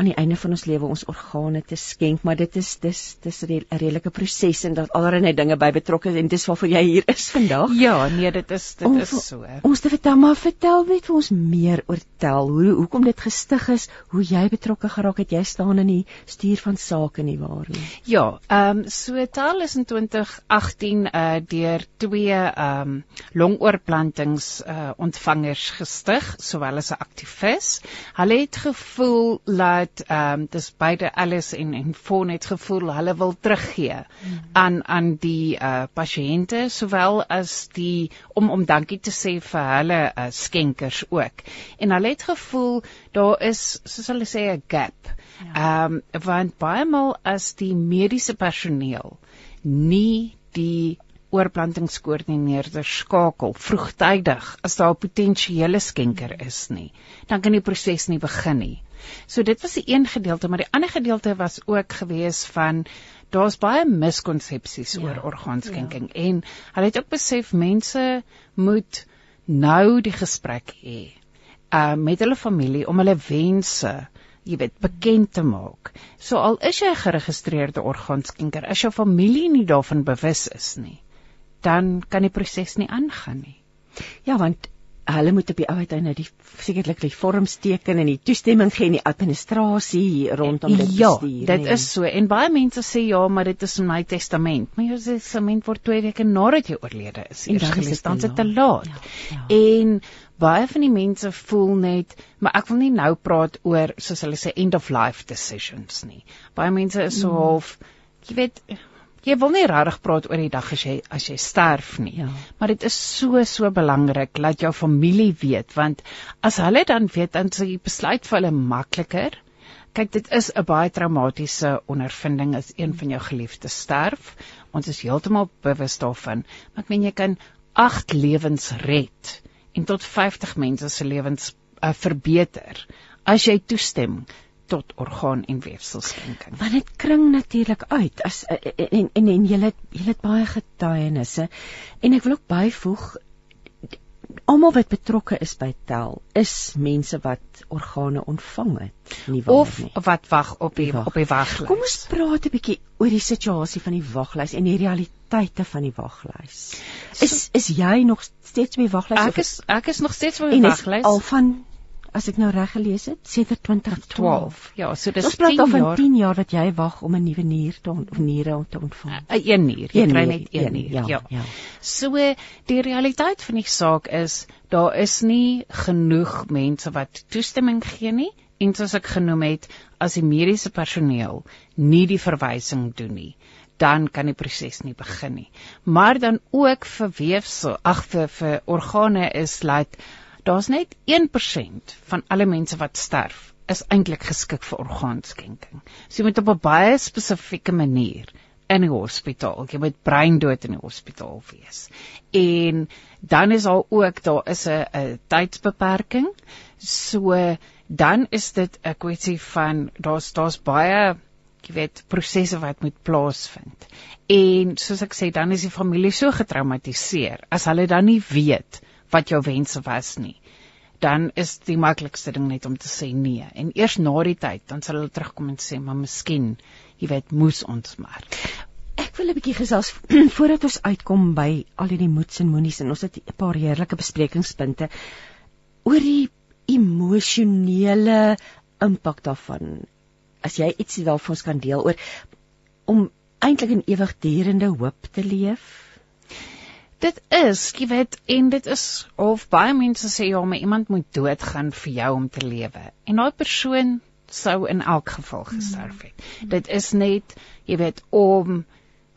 aan die einde van ons lewe ons organe te skenk, maar dit is dis dis 'n redelike proses en daar allerlei dinge by betrokke en dis waarvoor jy hier is vandag. Ja, nee, dit is dit om, is so. Ons te vertel maar vertel net vir ons meer oor tel, hoe hoekom dit gestig is, hoe jy betrokke geraak het. Jy staan in die stuur van sake nie waar nie. Ja, ehm um, so tel is in 2018 uh deur twee ehm um, longoorplantings uh ontvangers gestig, sowel as 'n aktivis. Hulle het gevoel dat dat ehm um, dis beide Alice en en Fon het gevoel hulle wil teruggee mm. aan aan die uh pasiënte sowel as die om om dankie te sê vir hulle uh, skenkers ook. En hulle het gevoel daar is soos hulle sê 'n gap. Ja. Ehm ja. um, want baie maal as die mediese personeel nie die oorplantingskoördineerder skakel vroegtydig as daar 'n potensiële skenker is nie, dan kan die proses nie begin nie. So dit was die een gedeelte, maar die ander gedeelte was ook gewees van daar's baie miskonsepsies ja, oor orgaanskenking ja. en hulle het ook besef mense moet nou die gesprek hê uh met hulle familie om hulle wense jy weet bekend te maak. So al is jy 'n geregistreerde orgaanskenker, as jou familie nie daarvan bewus is nie, dan kan die proses nie aangaan nie. Ja, want hulle moet op die uiteinde die sekerlik die vorms teken en die toestemming gee in die administrasie rondom dit ja, bestuur. Ja, dit nee. is so en baie mense sê ja, maar dit is in my testament. Maar jou testament word 2 weke nadat jy oorlede is. En dan is dit te laat. Ja, ja. En baie van die mense voel net, maar ek wil nie nou praat oor soos hulle sê end of life decisions nie. Baie mense is so mm. half jy weet jy wil nie regtig praat oor die dag as jy as jy sterf nie. Ja. Maar dit is so so belangrik dat jou familie weet want as hulle dan weet dan sê jy besluit vir hulle makliker. Kyk, dit is 'n baie traumatiese ondervinding as een van jou geliefdes sterf. Ons is heeltemal bewus daarvan. Maar ek meen jy kan 8 lewens red en tot 50 mense se lewens uh, verbeter as jy toestem tot orgaan en weefselskenking. Want dit kring natuurlik uit as eh, eh, en en en jy het jy het baie getuienisse en ek wil ook byvoeg almal wat betrokke is by tel is mense wat organe ontvang het nie waar of nie. wat wag op die, die op die waglys. Kom ons praat 'n bietjie oor die situasie van die waglys en die realiteite van die waglys. Is so, is jy nog steeds die waglys? Ek is ek is nog steeds die waglys. Al van as ek nou reg gelees het, sedert 2012. Ja, so dis 10 jaar. Ons 10 jaar wat jy wag om 'n nuwe nier te of niere te ontvang. 'n uh, Een nier, jy kry net een nier. Ja, ja. ja. So die realiteit van die saak is daar is nie genoeg mense wat toestemming gee nie en soos ek genoem het, as die mediese personeel nie die verwysing doen nie dan kan die proses nie begin nie. Maar dan ook vir weefsel, ag vir vir organe is dat like, daar's net 1% van alle mense wat sterf is eintlik geskik vir orgaanskenking. So jy moet op 'n baie spesifieke manier in die hospitaal, jy moet breindood in die hospitaal wees. En dan is al ook daar is 'n 'n tydsbeperking. So dan is dit 'n kwessie van daar's daar's baie jy weet prosesse wat moet plaasvind. En soos ek sê, dan is die familie so getraumatiseer as hulle dan nie weet wat jou wense was nie dan is die maklikste ding net om te sê nee. En eers na die tyd dan sal hulle terugkom en sê maar miskien jy weet moes ons maar. Ek wil 'n bietjie gesels voordat ons uitkom by al hierdie moeds en moenies en ons het 'n paar heerlike besprekingspunte oor die emosionele impak daarvan. As jy ietsie daarvan kan deel oor om eintlik 'n ewigdurende hoop te leef Dit is, jy weet, en dit is of baie mense sê ja, maar iemand moet doodgaan vir jou om te lewe. En daai persoon sou in elk geval gesterf het. Mm. Dit is net, jy weet, om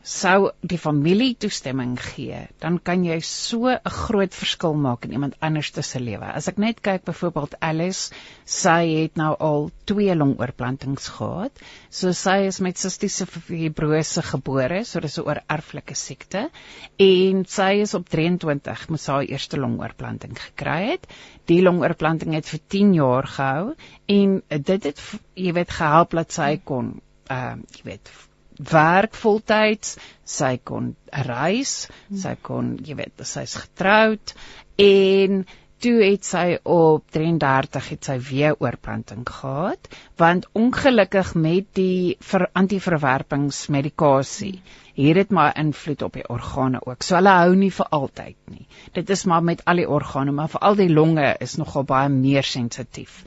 sou die familie toestemming gee, dan kan jy so 'n groot verskil maak in iemand anders se lewe. As ek net kyk byvoorbeeld Alice, sy het nou al twee longoorplantings gehad. So sy is met sistiese fibrose gebore, so dis 'n oorerflike siekte en sy is op 23 moes haar eerste longoorplanting gekry het. Die longoorplanting het vir 10 jaar gehou en dit het jy weet gehelp dat sy kon uh jy weet werk voltyds, sy kon reis, sy kon, jy weet, sy's getroud en toe het sy op 33 het sy weer oorplanting gehad want ongelukkig met die antiverwerpingsmedikasie hier het maar invloed op die organe ook. So hulle hou nie vir altyd nie. Dit is maar met al die organe, maar vir al die longe is nogal baie meer sensitief.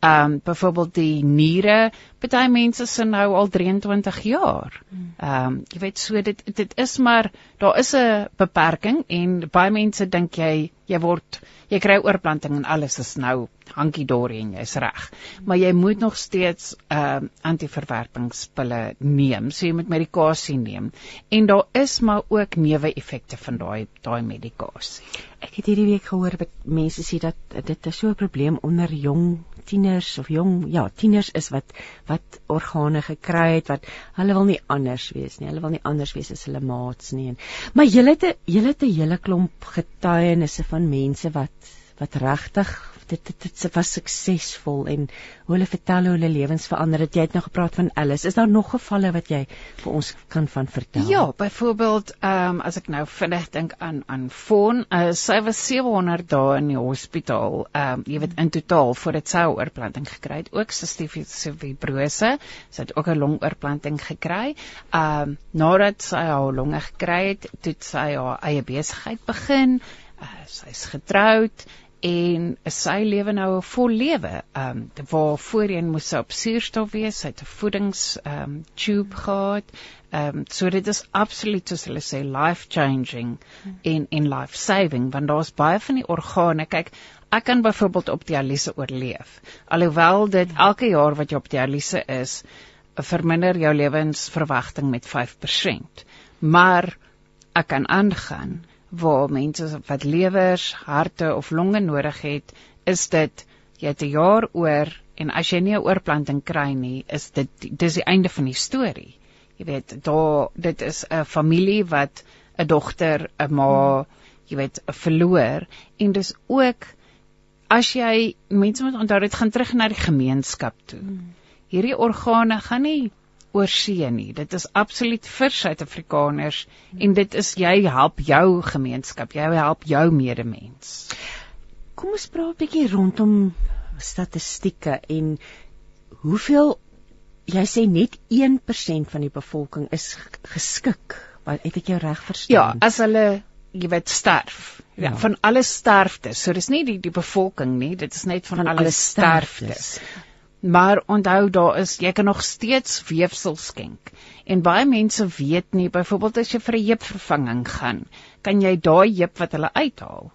Ehm um, byvoorbeeld die niere, party mense se nou al 23 jaar. Ehm um, jy weet so dit dit is maar daar is 'n beperking en baie mense dink jy jy word jy kry oorplanting en alles is nou hankie dorie en jy's reg. Maar jy moet nog steeds ehm uh, antiverwerpingspille neem. So jy moet medikasie neem. En daar is maar ook neeweffekte van daai daai medikasie. Ek het hierdie week gehoor dat mense sê dat dit 'n so 'n probleem onder jong tieners of jong ja, tieners is wat wat organe gekry het wat hulle wil nie anders wees nie. Hulle wil nie anders wees as hulle maats nie. Maar jy het 'n jy het 'n hele klomp getuienisse van mense wat wat regtig dit dit dit was suksesvol en hoe hulle vertel hoe hulle lewens verander het. Jy het nou gepraat van Alice. Is daar nog gevalle wat jy vir ons kan van vertel? Ja, byvoorbeeld, ehm um, as ek nou vinnig dink aan aan Fawn, uh, sy was 700 dae in die hospitaal. Ehm um, jy weet in totaal voordat sy 'n oorplanting gekry het, ook sistiese fibrose. Sy het ook 'n longoorplanting gekry. Ehm um, nadat sy haar longe gekry het, het sy haar eie besigheid begin. Uh, sy's getroud en sy lewe nou 'n vol lewe. Ehm um, waar voorheen moes sy op suurstof wees, sy het 'n voedings ehm um, tube gehad. Ehm um, so dit is absoluut soos hulle sê life changing en en life saving want daar's baie van die organe. Kyk, ek kan byvoorbeeld op dialyse oorleef. Alhoewel dit elke jaar wat jy op dialyse is, verminder jou lewensverwagting met 5%. Maar ek kan aangaan waar mense wat lewers, harte of longe nodig het, is dit jy het 'n jaar oor en as jy nie 'n oorplanting kry nie, is dit dis die einde van die storie. Jy weet, daar dit is 'n familie wat 'n dogter, 'n ma, jy weet, verloor en dis ook as jy mense moet onthou dit gaan terug na die gemeenskap toe. Hmm. Hierdie organe gaan nie oor see nie. Dit is absoluut vir Suid-Afrikaners en dit is jy help jou gemeenskap, jy help jou medemens. Kom ons praat 'n bietjie rondom statistieke en hoeveel jy sê net 1% van die bevolking is geskik. Wat het ek jou reg verstaan? Ja, as hulle jy weet sterf. Ja, ja van alle sterftes. So dis nie die die bevolking nie, dit is net van, van alle sterftes. sterftes. Maar onthou daar is jy kan nog steeds weefsel skenk. En baie mense weet nie byvoorbeeld as jy vir 'n heupvervanging gaan, kan jy daai heup wat hulle uithaal,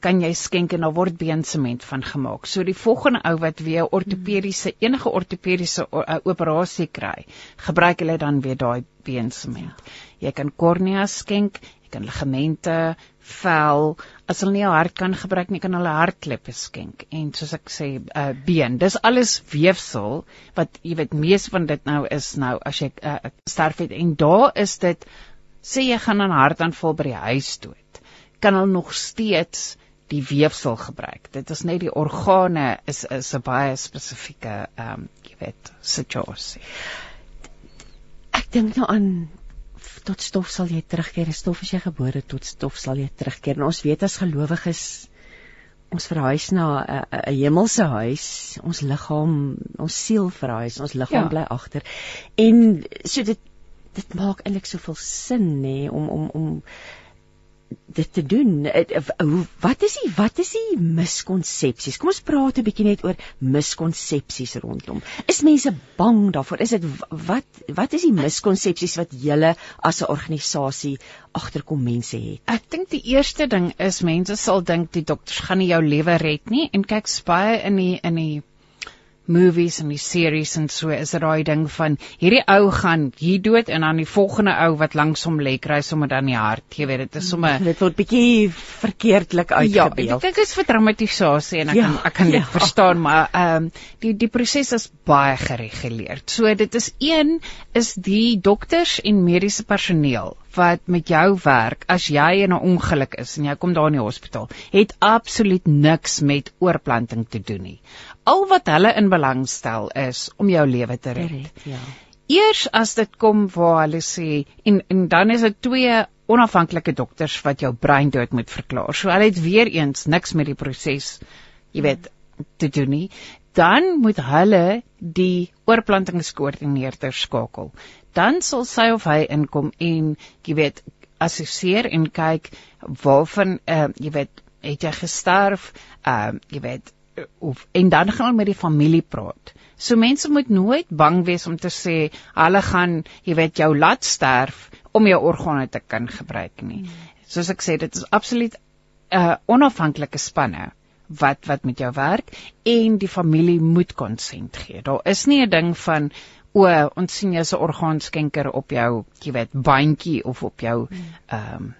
kan jy skenk en daar word beensement van gemaak. So die volgende ou wat weer ortopediese enige ortopediese operasie kry, gebruik hulle dan weer daai beensement. Jy kan kornea skenk, jy kan ligamente, vel, as hulle nie 'n hart kan gebruik nie, kan hulle hartkleppe skenk. En soos ek sê, uh been, dis alles weefsel wat jy weet mees van dit nou is nou as jy uh, sterf het en daar is dit sê jy gaan 'n hartaanval by die huis dood. Kan hulle nog steeds die weefsel gebruik. Dit is net die organe is is 'n baie spesifieke ehm um, jy weet situasie. Ek dink nou aan tot stof sal jy terugkeer. Stof is jy gebore tot stof sal jy terugkeer. En ons weet as gelowiges ons verhuis na 'n 'n hemelse huis. Ons liggaam, ons siel verhuis, ons liggaam ja. bly agter. En so dit dit maak eintlik soveel sin nê om om om dit te doen. Eh, eh, wat is die wat is die miskonsepsies? Kom ons praat 'n bietjie net oor miskonsepsies rondom. Is mense bang daarvoor? Is dit wat wat is die miskonsepsies wat julle as 'n organisasie agterkom mense het? Ek dink die eerste ding is mense sal dink die dokters gaan nie jou lewe red nie en kyk baie in die in die movies en die series en so is dit daai ding van hierdie ou gaan hier dood en dan die volgende ou wat langs hom lê kry sommer dan die hart. Jy weet dit is sommer dit word bietjie verkeerdelik uitgebeel. Ja, ek dink dit is vir traumatisasie en ek ja, kan ek kan dit ja. verstaan maar ehm um, die die proses is baie gereguleer. So dit is een is die dokters en mediese personeel wat met jou werk as jy in 'n ongeluk is en jy kom daar in die hospitaal, het absoluut niks met oorplanting te doen nie. Al wat hulle in belang stel is om jou lewe te red. Ja. Eers as dit kom waar hulle sê en en dan is dit twee onafhanklike dokters wat jou brein dood moet verklaar. So hulle het weer eens niks met die proses, jy weet, te doen nie. Dan moet hulle die oorplantingskoördineerder skakel dan sal sy of hy inkom en jy weet assesseer en kyk waarvan uh, jy weet het jy gesterf uh, jy weet of en dan gaan hulle met die familie praat. So mense moet nooit bang wees om te sê hulle gaan, jy weet, jou laat sterf om jou organe te kan gebruik nie. Soos ek sê, dit is absoluut 'n uh, onafhanklike spanne wat wat met jou werk en die familie moet konsent gee. Daar is nie 'n ding van o, ons sien jy se orgaanskenker op jou, jy weet, bandjie of op jou ehm um,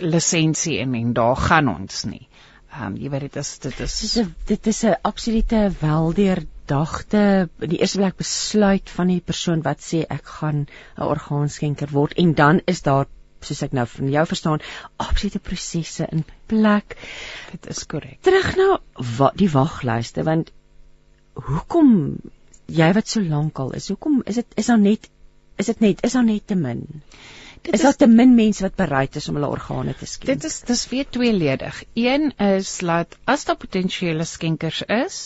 lisensie en en daar gaan ons nie. Ehm um, jy weet dit is dit is dis 'n dit is 'n absolute weldeurdagte die eerste plek besluit van die persoon wat sê ek gaan 'n orgaanskenker word en dan is daar soos ek nou van jou verstaan absolute prosesse in plek. Dit is korrek. Terug na wa, die waglyste want hoekom jy wat so lank al is, hoekom is dit is daar net is dit net is daar net te min? Dit is daar te min mense wat bereid is om hulle organe te skenk. Dit is dis weer tweeledig. Een is dat as daar potensiële skenkers is,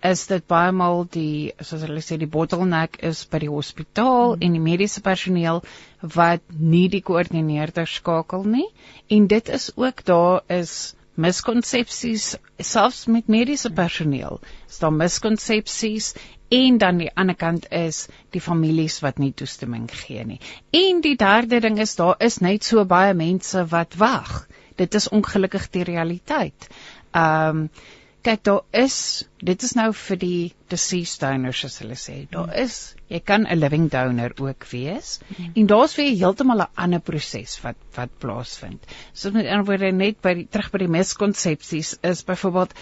is dit baie maal die soos hulle sê die bottleneck is by die hospitaal hmm. en die mediese personeel wat nie die koördineerder skakel nie en dit is ook daar is miskonsepsies selfs met mediese personeel. Is daar miskonsepsies en dan die ander kant is die families wat nie toestemming gee nie. En die derde ding is daar is net so baie mense wat wag. Dit is ongelukkig die realiteit. Ehm um, kyk daar is dit is nou vir die deceased donors as hulle sê. Daar is jy kan 'n living donor ook wees mm. en daar's weer heeltemal 'n ander proses wat wat plaasvind. So met ander woorde net by die terug by die miskonsepsies is byvoorbeeld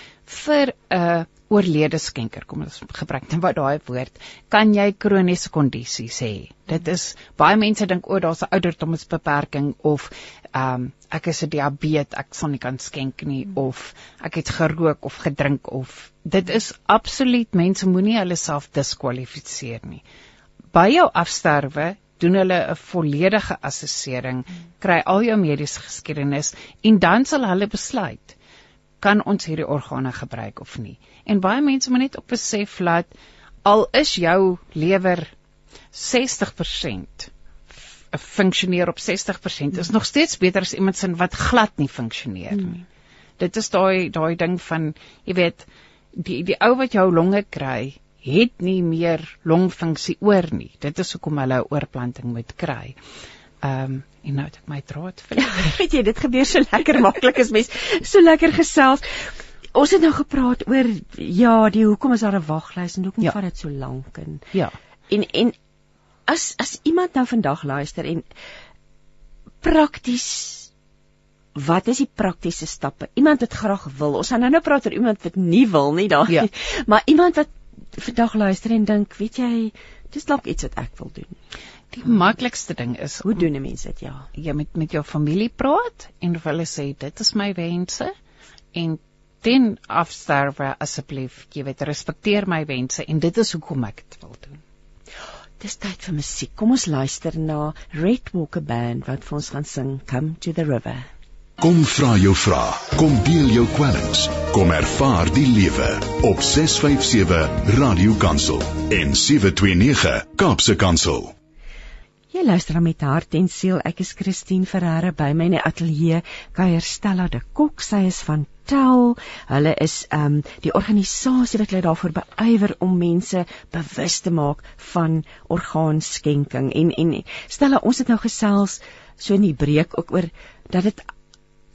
vir 'n uh, oorlede skenker, kom ons gebruik net wat daai woord, kan jy kroniese kondisies hê. Dit is baie mense dink o, daar's 'n ouderdomsbeperking of ehm um, ek is 'n diabetes, ek sal nie kan skenk nie of ek het gerook of gedrink of dit is absoluut mense moenie hulle self diskwalifiseer nie. By jou afsterwe doen hulle 'n volledige assessering, kry al jou mediese geskiedenis en dan sal hulle besluit kan ons hierdie organe gebruik of nie. En baie mense moet net op besef dat al is jou lewer 60% funksioneer op 60% is nog steeds beter as iemand sin wat glad nie funksioneer nie. Hmm. Dit is daai daai ding van jy weet die die ou wat jou longe kry het nie meer longfunksie oor nie. Dit is hoekom hulle 'n oorplanting moet kry. Ehm um, en nou het ek my draad verloor. Weet jy, dit gebeur so lekker maklik as mens so lekker gesels. Ons het nou gepraat oor ja, die hoekom is daar 'n waglys en hoekom ja. vat dit so lank en Ja. En en as as iemand nou vandag luister en prakties Wat is die praktiese stappe? Iemand wat graag wil. Ons gaan nou-nou praat oor iemand wat nie wil nie daai. Ja. Maar iemand wat vandag luister en dink, weet jy, dis dalk iets wat ek wil doen. Die maklikste ding is hoe doen 'n mens dit? Ja, jy moet met jou familie praat en hulle sê dit is my wense en dan afsterwe asseblief, jy weet, respekteer my wense en dit is hoekom ek dit wil doen. Dis tyd vir musiek. Kom ons luister na Red Walker Band wat vir ons gaan sing Come to the River. Kom vra jou vrae, kom deel jou kwellings, kom ervaar die lewe op 657 Radio Kansel en 729 Kaapse Kansel. Jy luister dan met hart en siel. Ek is Christine Ferreira by my in die ateljee kuier Stella de Kok. Sy is van Tel. Hulle is ehm um, die organisasie wat hulle daarvoor beywer om mense bewus te maak van orgaanskenking. En en Stella, ons het nou gesels so in die breek ook oor dat dit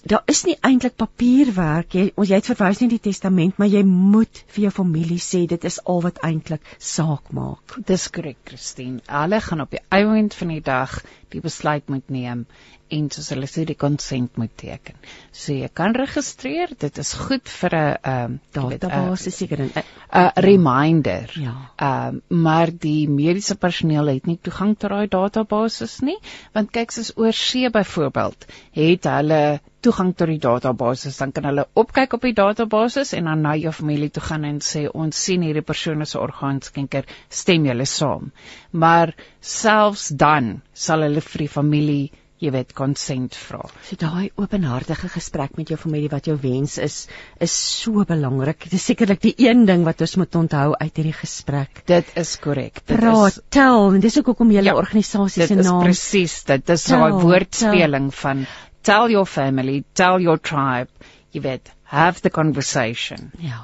daar is nie eintlik papierwerk jy ons jy het verwys net die testament maar jy moet vir jou familie sê dit is al wat eintlik saak maak. Dis korrek Christine. Hulle gaan op die einde van die dag die besluit moet neem en soos hulle sê die konsent moet teken. So jy kan registreer, dit is goed vir 'n ehm database seker 'n 'n reminder. Ja. Ehm uh, maar die mediese personeel het nie toegang tot daai databases nie, want kyk soos oor see byvoorbeeld, het hulle toegang tot die databases, dan kan hulle opkyk op die databases en dan na jou familie toe gaan en sê ons sien hierdie persoon is 'n orgaanskenker, stem julle saam. Maar selfs dan sal hulle vir die familie jy weet konsent vra. So daai openhartige gesprek met jou familie wat jou wens is is so belangrik. Dit is sekerlik die een ding wat ons moet onthou uit hierdie gesprek. Dit is korrek. Praat, is tel en dis ook hoekom julle ja, organisasie se naam. Dit is presies dit. Dis daai woordspeling tel. van tell your family, tell your tribe, jy weet, have the conversation. Ja.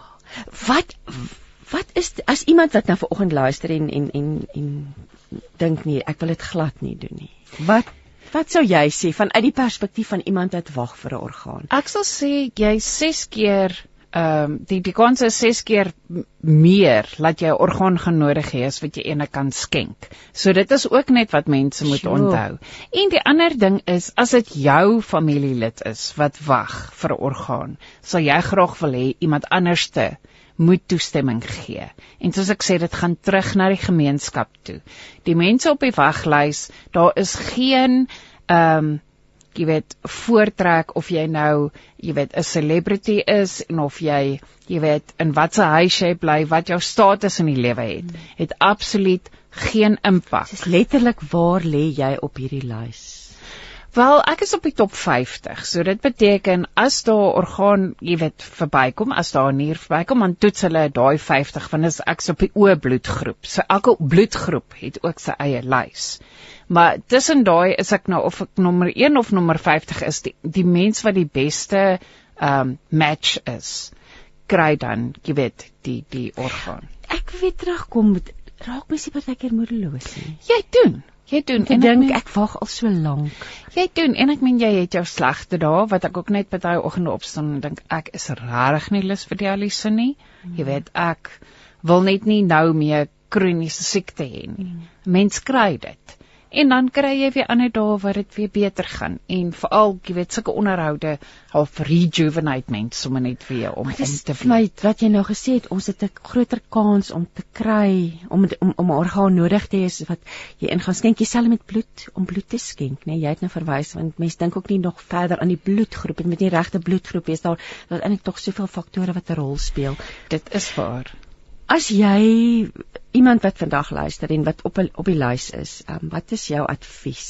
Wat wat is as iemand wat nou vanoggend luister en en en en dink nee, ek wil dit glad nie doen nie. Wat wat sou jy sê vanuit die perspektief van iemand wat wag vir 'n orgaan? Ek sal sê jy 6 keer ehm um, die die kans is 6 keer meer dat jy 'n orgaan gaan nodig hê as wat jy ene kan skenk. So dit is ook net wat mense moet sure. onthou. En die ander ding is as dit jou familielid is wat wag vir 'n orgaan, sal jy graag wil hê iemand anderste moet toestemming gee. En soos ek sê, dit gaan terug na die gemeenskap toe. Die mense op die waglys, daar is geen ehm um, jy weet voortrek of jy nou jy weet 'n celebrity is en of jy jy weet in watter huis jy bly, wat jou status in die lewe het, het absoluut geen impak. Dis letterlik waar lê jy op hierdie lys? Wel, ek is op die top 50. So dit beteken as daar orgaan, jy weet, verbykom, as daar 'n nier verbykom, dan toets hulle daai 50 want is ek op die O bloedgroep. So elke bloedgroep het ook sy eie lys. Maar tussen daai is ek nou of ek nommer 1 of nommer 50 is, die die mens wat die beste um, match is, kry dan, jy weet, die die orgaan. Ek weet terugkom, raak mens nie partykeer moedeloos nie. Jy doen Jy doen en ek dink ek wag al so lank. Jy doen en ek meen jy het jou slegte dae wat ek ook net party oggende opstaan en dink ek is regtig nie lus vir dialyse nie. Mm. Jy weet ek wil net nie nou meer kroniese siekte hê nie. Mm. Mens kry dit en dan kry jy weer ander dae waar dit weer beter gaan en veral jy weet sulke onderhoude half rejuvenate mense sommer net weer om om te my wat jy nou gesê het ons het 'n groter kans om te kry om om om orgaan nodig te hê wat jy in gaan skenk. Jouself met bloed om bloed te skenk nê nee, jy het nou verwys want mense dink ook nie nog verder aan die bloedgroep dit moet nie regte bloedgroep wees daar daar is eintlik tog soveel faktore wat 'n rol speel. Dit is waar As jy iemand wat vandag luister en wat op op die lys is, um, wat is jou advies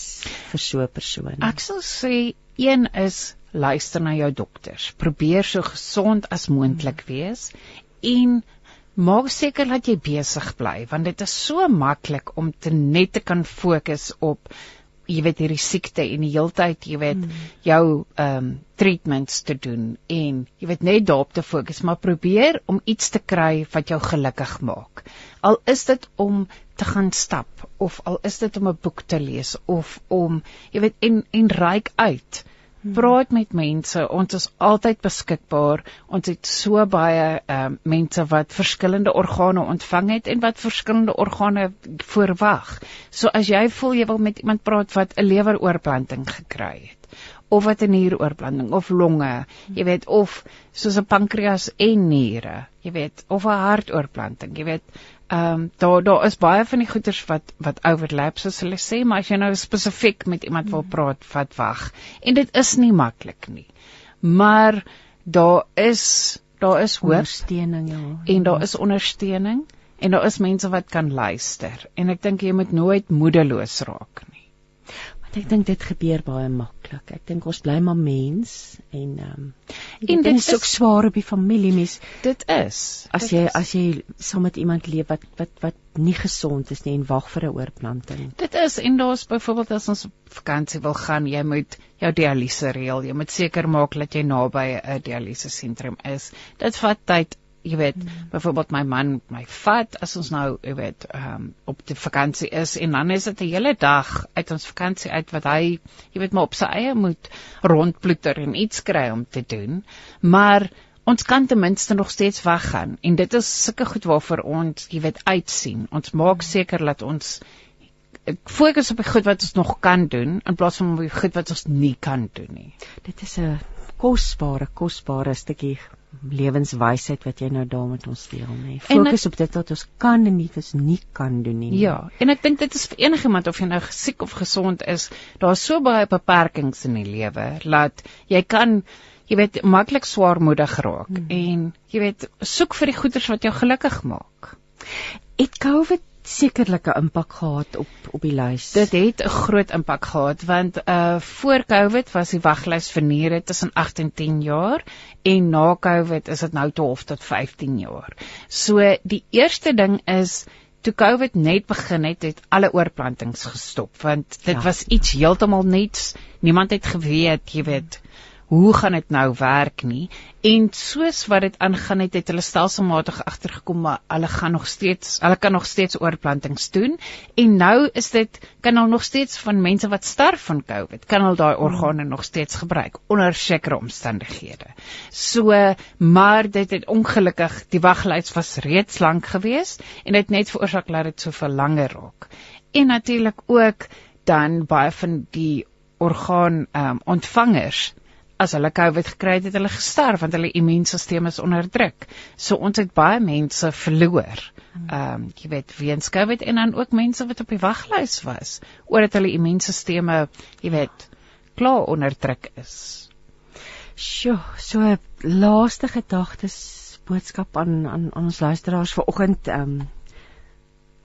vir so 'n persoon? Ek sal sê een is luister na jou dokters. Probeer so gesond as moontlik wees en maak seker dat jy besig bly want dit is so maklik om te net te kan fokus op jy weet hierdie siekte en die heeltyd jy weet mm. jou ehm um, treatments te doen en jy weet net daarop te fokus maar probeer om iets te kry wat jou gelukkig maak al is dit om te gaan stap of al is dit om 'n boek te lees of om jy weet en en reik uit Hmm. Praat met mense. Ons is altyd beskikbaar. Ons het so baie ehm uh, mense wat verskillende organe ontvang het en wat verskillende organe voorwag. So as jy voel jy wil met iemand praat wat 'n leweroorplanting gekry het of wat 'n nieroorplanting of longe, jy weet of soos 'n pankreas en niere, jy weet of 'n hartoorplanting, jy weet ehm um, daar daar is baie van die goeters wat wat overlap soos hulle sê, maar as jy nou spesifiek met iemand wil praat, wat wag. En dit is nie maklik nie. Maar daar is daar is ondersteuning ja. En daar is ondersteuning en daar is mense wat kan luister en ek dink jy moet nooit moedeloos raak nie. Want ek dink dit gebeur baie maklik. Ek dink ons bly maar mens en ehm um, en dit is ook swaar op die familie mens. Dit is. As dit jy is. as jy saam met iemand leef wat wat wat nie gesond is nie en wag vir 'n oorplanting. Dit is en daar's byvoorbeeld as ons op vakansie wil gaan, jy moet jou dialyse reël. Jy moet seker maak dat jy naby 'n dialyse sentrum is. Dit vat tyd jy weet mm. byvoorbeeld my man my vat as ons nou jy weet um, op die vakansie is en dan is dit 'n hele dag uit ons vakansie uit wat hy jy weet maar op sy eie moet rondploeter en iets kry om te doen. Maar ons kan ten minste nog steeds weggaan en dit is sulke goed waarvoor ons jy weet uitsien. Ons maak seker dat ons fokus op die goed wat ons nog kan doen in plaas van op die goed wat ons nie kan doen nie. Dit is 'n kosbare kosbare stukkie lewenswysheid wat jy nou daar met ons deel nê. Fokus ek, op dit wat ons kan en nie wat nie kan doen nie. Ja, en ek dink dit is vir enigiemand of jy nou siek of gesond is, daar's so baie beperkings in die lewe dat jy kan jy weet maklik swaarmoedig raak hmm. en jy weet soek vir die goeders wat jou gelukkig maak. Het COVID sekerlik 'n impak gehad op op die lys. Dit het 'n groot impak gehad want uh voor Covid was die waglys vir niere tussen 8 en 10 jaar en na Covid is dit nou 12 tot 15 jaar. So die eerste ding is toe Covid net begin het, het alle oorplantings gestop want dit ja. was iets heeltemal nuuts. Niemand het geweet, jy weet, hoe gaan dit nou werk nie? En soos wat dit aangaan het het hulle stelselmatig agtergekom maar hulle gaan nog steeds hulle kan nog steeds oorplantings doen. En nou is dit kan hulle nog steeds van mense wat sterf van COVID kan hulle daai organe nog steeds gebruik onder sekere omstandighede. So maar dit het ongelukkig die waglyste was reeds lank gewees en dit net veroorsaak dat dit soveel langer raak. En natuurlik ook dan baie van die orgaan um, ontvangers as hulle COVID gekry het, het hulle gesterf want hulle immuunstelsel is onder druk. So ons het baie mense verloor. Ehm um, jy weet weens COVID en dan ook mense wat op die waglys was omdat hulle immuunstelsel jy weet klaar onder druk is. Sjoe, so laaste gedagtes boodskap aan aan aan ons luisteraars vanoggend ehm um,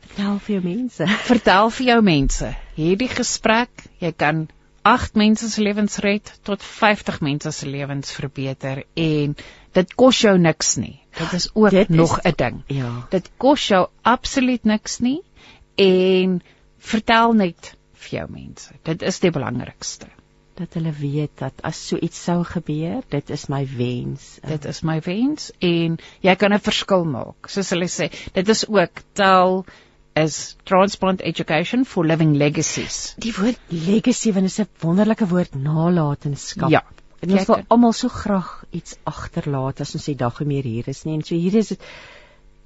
vertel vir jou mense. vertel vir jou mense. Hierdie gesprek, jy kan 8 mense se lewens red tot 50 mense se lewens verbeter en dit kos jou niks nie. Dit is ook dit nog 'n ding. Ja. Dit kos jou absoluut niks nie en vertel net vir jou mense. Dit is die belangrikste dat hulle weet dat as so iets sou gebeur, dit is my wens. Dit is my wens en jy kan 'n verskil maak. Soos hulle sê, dit is ook tel is transplant education for living legacies. Die woord legacy want is 'n wonderlike woord nalatenskap. Ja. En ons wil almal so graag iets agterlaat as ons die dag meer hier is nie. En so hier is dit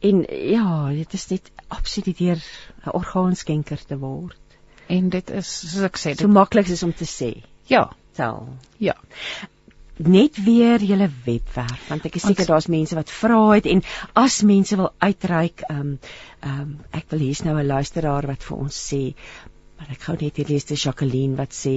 en ja, dit is net absoluut deur 'n orgaanskenker te word. En dit is soos ek sê, dit so maklik is om te sê. Ja, tel. Ja net weer julle webwerf want ek is seker daar's mense wat vra het en as mense wil uitreik ehm um, ehm um, ek wil hier's nou 'n luisteraar wat vir ons sê maar ek gou net hier lees te Jacqueline wat sê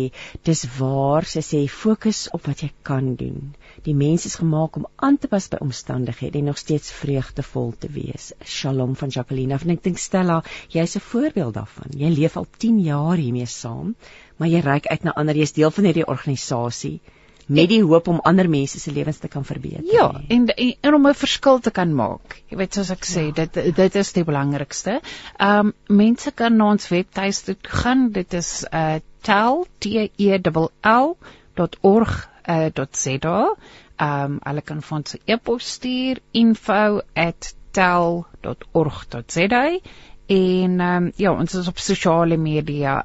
dis waar sy sê fokus op wat jy kan doen. Die mens is gemaak om aan te pas by omstandighede en nog steeds vreugdevol te wees. Shalom van Jacqueline en ek dink Stella jy's 'n voorbeeld daarvan. Jy leef al 10 jaar hiermee saam maar jy reik uit na ander jy's deel van hierdie organisasie met die hoop om ander mense se lewens te kan verbeter. Ja, en, en en om 'n verskil te kan maak. Jy weet soos ek sê, ja. dit dit is die belangrikste. Ehm um, mense kan na ons webtuiste toe gaan. Dit is uh tel t e .za. Ehm um, hulle kan vir ons 'n e-pos stuur info@tel.org.za En ehm um, ja, ons is op sosiale media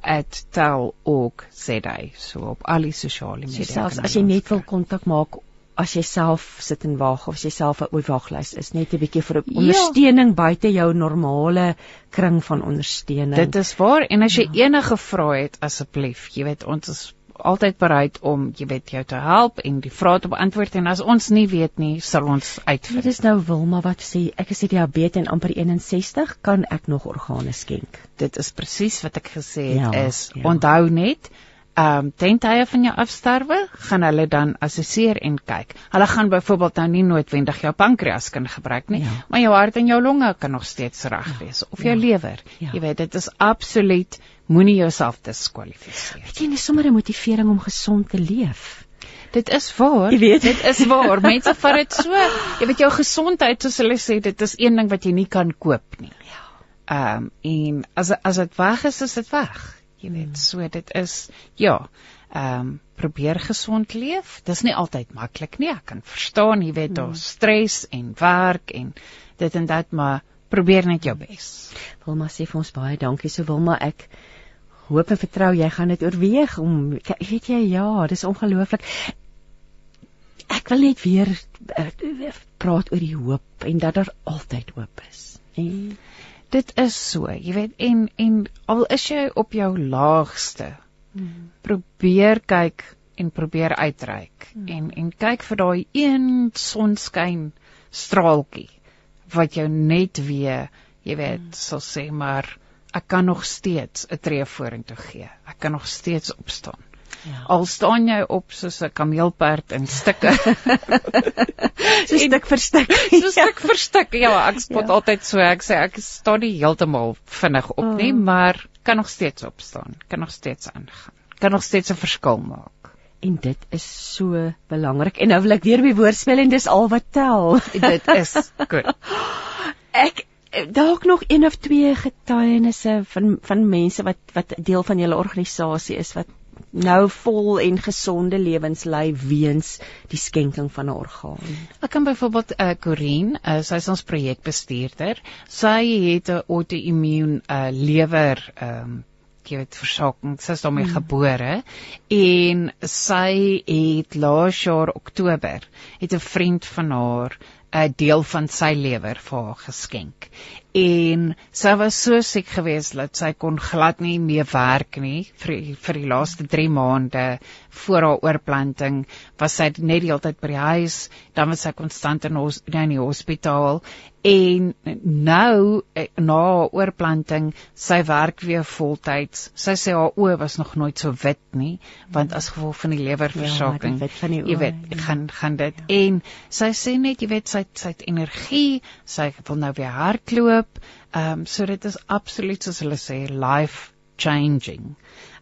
@tel.org.za. So op al die sosiale media. So selfs as jy net wil kontak maak as jy self sit en wag of as jy self 'n waglys is, net 'n bietjie vir ja. ondersteuning ja. buite jou normale kring van ondersteuning. Dit is waar en as jy ja. enige vrae het asseblief, jy weet ons is altyd bereid om jy weet jou te help en die vrae te beantwoord en as ons nie weet nie sal ons uitvind. Dit is nou Wilma wat sê ek is diabetes en amper 61 kan ek nog organe skenk. Dit is presies wat ek gesê het ja, is ja. onthou net ehm um, ten tye van jou afsterwe gaan hulle dan assesseer en kyk. Hulle gaan byvoorbeeld nou nie noodwendig jou pankreas kan gebruik nie, ja. maar jou hart en jou longe kan nog steeds reg ja. wees of jou ja. lewer. Ja. Jy weet dit is absoluut moenie jouself diskwalifiseer. Weet jy, dis sommer 'n motivering om gesond te leef. Dit is waar. Jy weet, dit is waar. Mense vat dit so. Jy weet jou gesondheid soos hulle sê, dit is een ding wat jy nie kan koop nie. Ja. Ehm um, en as as dit weg is, is dit weg jy weet hmm. so dit is ja ehm um, probeer gesond leef. Dis nie altyd maklik nie ek kan verstaan jy weet daar hmm. stres en werk en dit en dat maar probeer net jou bes. Wilma sê vir ons baie dankie. So Wilma ek hoop en vertrou jy gaan dit oorweeg om weet jy ja dis ongelooflik. Ek wil net weer uh, praat oor die hoop en dat daar altyd hoop is en dit is so, jy weet en en al is jy op jou laagste, mm. probeer kyk en probeer uitreik mm. en en kyk vir daai een sonskyn straaltjie wat jou net weer, jy weet, mm. sal sê maar ek kan nog steeds 'n tree vorentoe gee. Ek kan nog steeds opstaan. Ja. Al staan jy op soos 'n kameelperd in stukke. so stuk vir stuk. so stuk vir stuk. Ja, ek spot ja. altyd so. Ek sê ek staan nie heeltemal vinnig op nie, oh. maar kan nog steeds opstaan. Kan nog steeds aangaan. Kan nog steeds 'n verskil maak. En dit is so belangrik. En nou wil ek weer by woord speel en dis al wat tel. dit is goed. Ek dalk nog een of twee getuienisse van van mense wat wat deel van julle organisasie is wat nou vol en gesonde lewens lei weens die skenking van 'n orgaan. Ek kan byvoorbeeld eh uh, Corinne, uh, sy is ons projekbestuurder. Sy het 'n auto-immuun uh, lewer ehm um, jy weet versaking. Sy is daarmee hmm. gebore en sy het laas jaar Oktober het 'n vriend van haar 'n deel van sy lewer vir haar geskenk. En sy was so siek geweest dat sy kon glad nie meer werk nie vir vir die laaste 3 maande voor haar oorplanting. Was sy net die hele tyd by die huis, dan was sy konstant in ons in die hospitaal En nou eh, na haar oorplanting, sy werk weer voltyds. Sy sê haar oë was nog nooit so wit nie, want as gevolg van die lewerversaking, ja, die jy weet, ja. gaan gaan dit. Ja. En sy sê net, jy weet, sy sy het energie, sy wil nou weer hardloop. Ehm um, so dit is absoluut soos hulle sê life changing.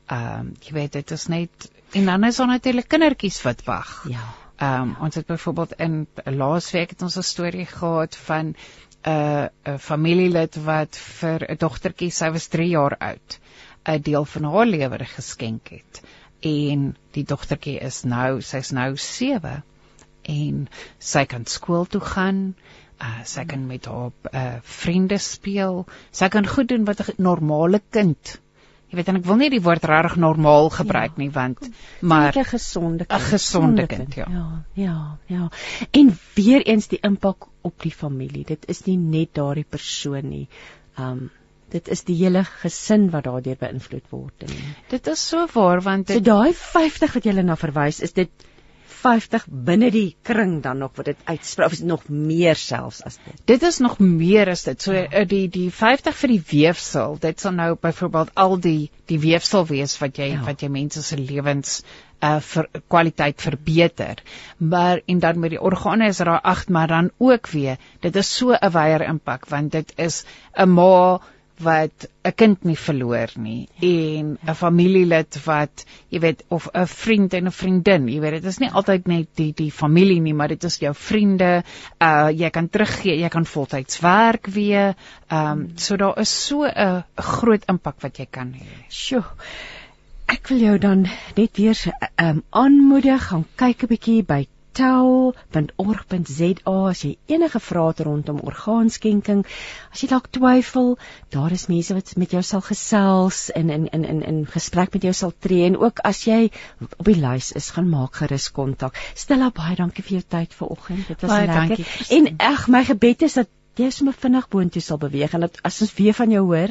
Ehm um, jy weet dit is net en dan is daar natuurlik kindertjies wat wag. Ja. Ehm um, ons het byvoorbeeld in laasweek het ons 'n storie gehad van 'n uh, 'n familielid wat vir 'n dogtertjie, sy was 3 jaar oud, 'n deel van haar lewer geskenk het. En die dogtertjie is nou, sy's nou 7 en sy kan skool toe gaan. Uh, sy kan met haar uh, vriende speel. Sy kan goed doen wat 'n normale kind Jy weet en ek wil nie die woord regtig normaal gebruik ja. nie want maar 'n gesonde kind. 'n gesonde kind, ja. Ja, ja, ja. En weer eens die impak op die familie. Dit is nie net daardie persoon nie. Um dit is die hele gesin wat daardeur beïnvloed word nie. Dit is so waar want dit, so daai 50 wat jy na verwys, is dit 50 binne die kring dan nog wat dit uitspreek of is nog meer selfs as dit. Dit is nog meer as dit. So ja. Eh, die die 50 vir die weefsel, dit sal nou byvoorbeeld al die die weefsel wees wat jy ja. wat jy mense se lewens uh vir kwaliteit verbeter. Maar en dan met die organe is daar 8 maar dan ook weer, dit is so 'n wyeer impak want dit is 'n ma wat 'n kind nie verloor nie. Ja, en 'n ja. familielid wat jy weet of 'n vriend en 'n vriendin jy weet dit is nie altyd net die die familie nie maar dit is jou vriende. Uh jy kan teruggee jy kan voltyds werk weer. Ehm um, so daar is so 'n groot impak wat jy kan hê. Sjoe ek wil jou dan net weer um, aanmoedig gaan kyk 'n bietjie by tel.org.za as jy enige vrae het rondom orgaanskenking. As jy dalk twyfel, daar is mense wat met jou sal gesels en in in in in gesprek met jou sal tree en ook as jy op die lys is, gaan maak gerus kontak. Stella baie dankie vir jou tyd vanoggend. Dit was baie lekker. Dankie, en ag my gebed is dat jy sommer vinnig boontoe sal beweeg en dat as ons weer van jou hoor,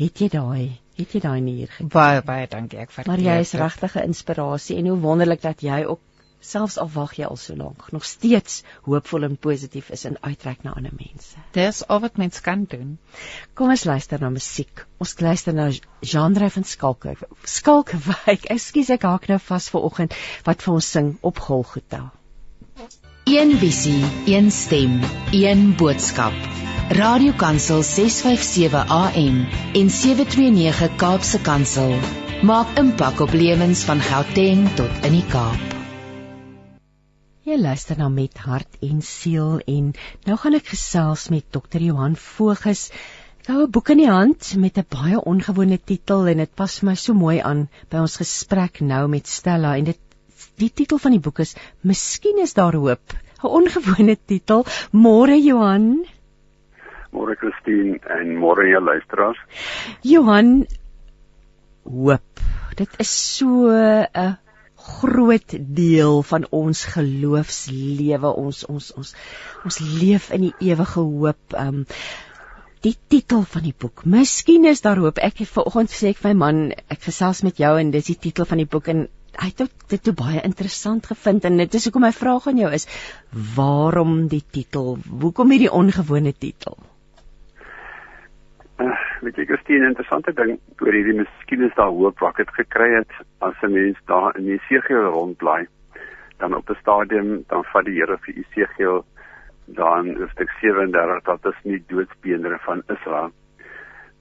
het jy daai het jy daai nier gekry. Baie baie dankie ek vir Maar jy is regtig 'n inspirasie en hoe wonderlik dat jy ook selfs al wag jy al so lank, nog steeds hoopvol en positief is en uitreik na ander mense. Dis al wat mens kan doen. Kom ons luister na musiek. Ons luister na genre van Skalke. Skalkwyk. Ekskuus ek haak nou vas vir oggend wat vir ons sing op Golgotha. Een visie, een stem, een boodskap. Radiokansel 657 AM en 729 Kaapse Kansel maak impak op lewens van Gauteng tot in die Kaap. Jy luister na met hart en siel en nou gaan ek gesels met Dr. Johan Voges. Hy het 'n boek in die hand met 'n baie ongewone titel en dit pas my so mooi aan by ons gesprek nou met Stella en dit die titel van die boek is Miskien is daar hoop. 'n Ongewone titel. Môre Johan. Môre Christine en môre julle luisteraars. Johan hoop. Dit is so 'n uh, groot deel van ons geloofslewe. Ons ons ons ons leef in die ewige hoop. Um die titel van die boek. Miskien is daar hoop. Ek het vanoggend sê ek vir my man ek gesels met jou en dis die titel van die boek en hy het dit toe baie interessant gevind en dit is hoekom my vraag aan jou is waarom die titel? Hoekom hierdie ongewone titel Uh, weet jy Christine, interessante ding oor hierdie miskien is daar hoop wat ek gekry het as 'n mens daar in Jesegiel rondbly. Dan op 'n stadium dan vat die Here vir Jesegiel dan hoofstuk 37 dat is nie doodsbeendere van Israel.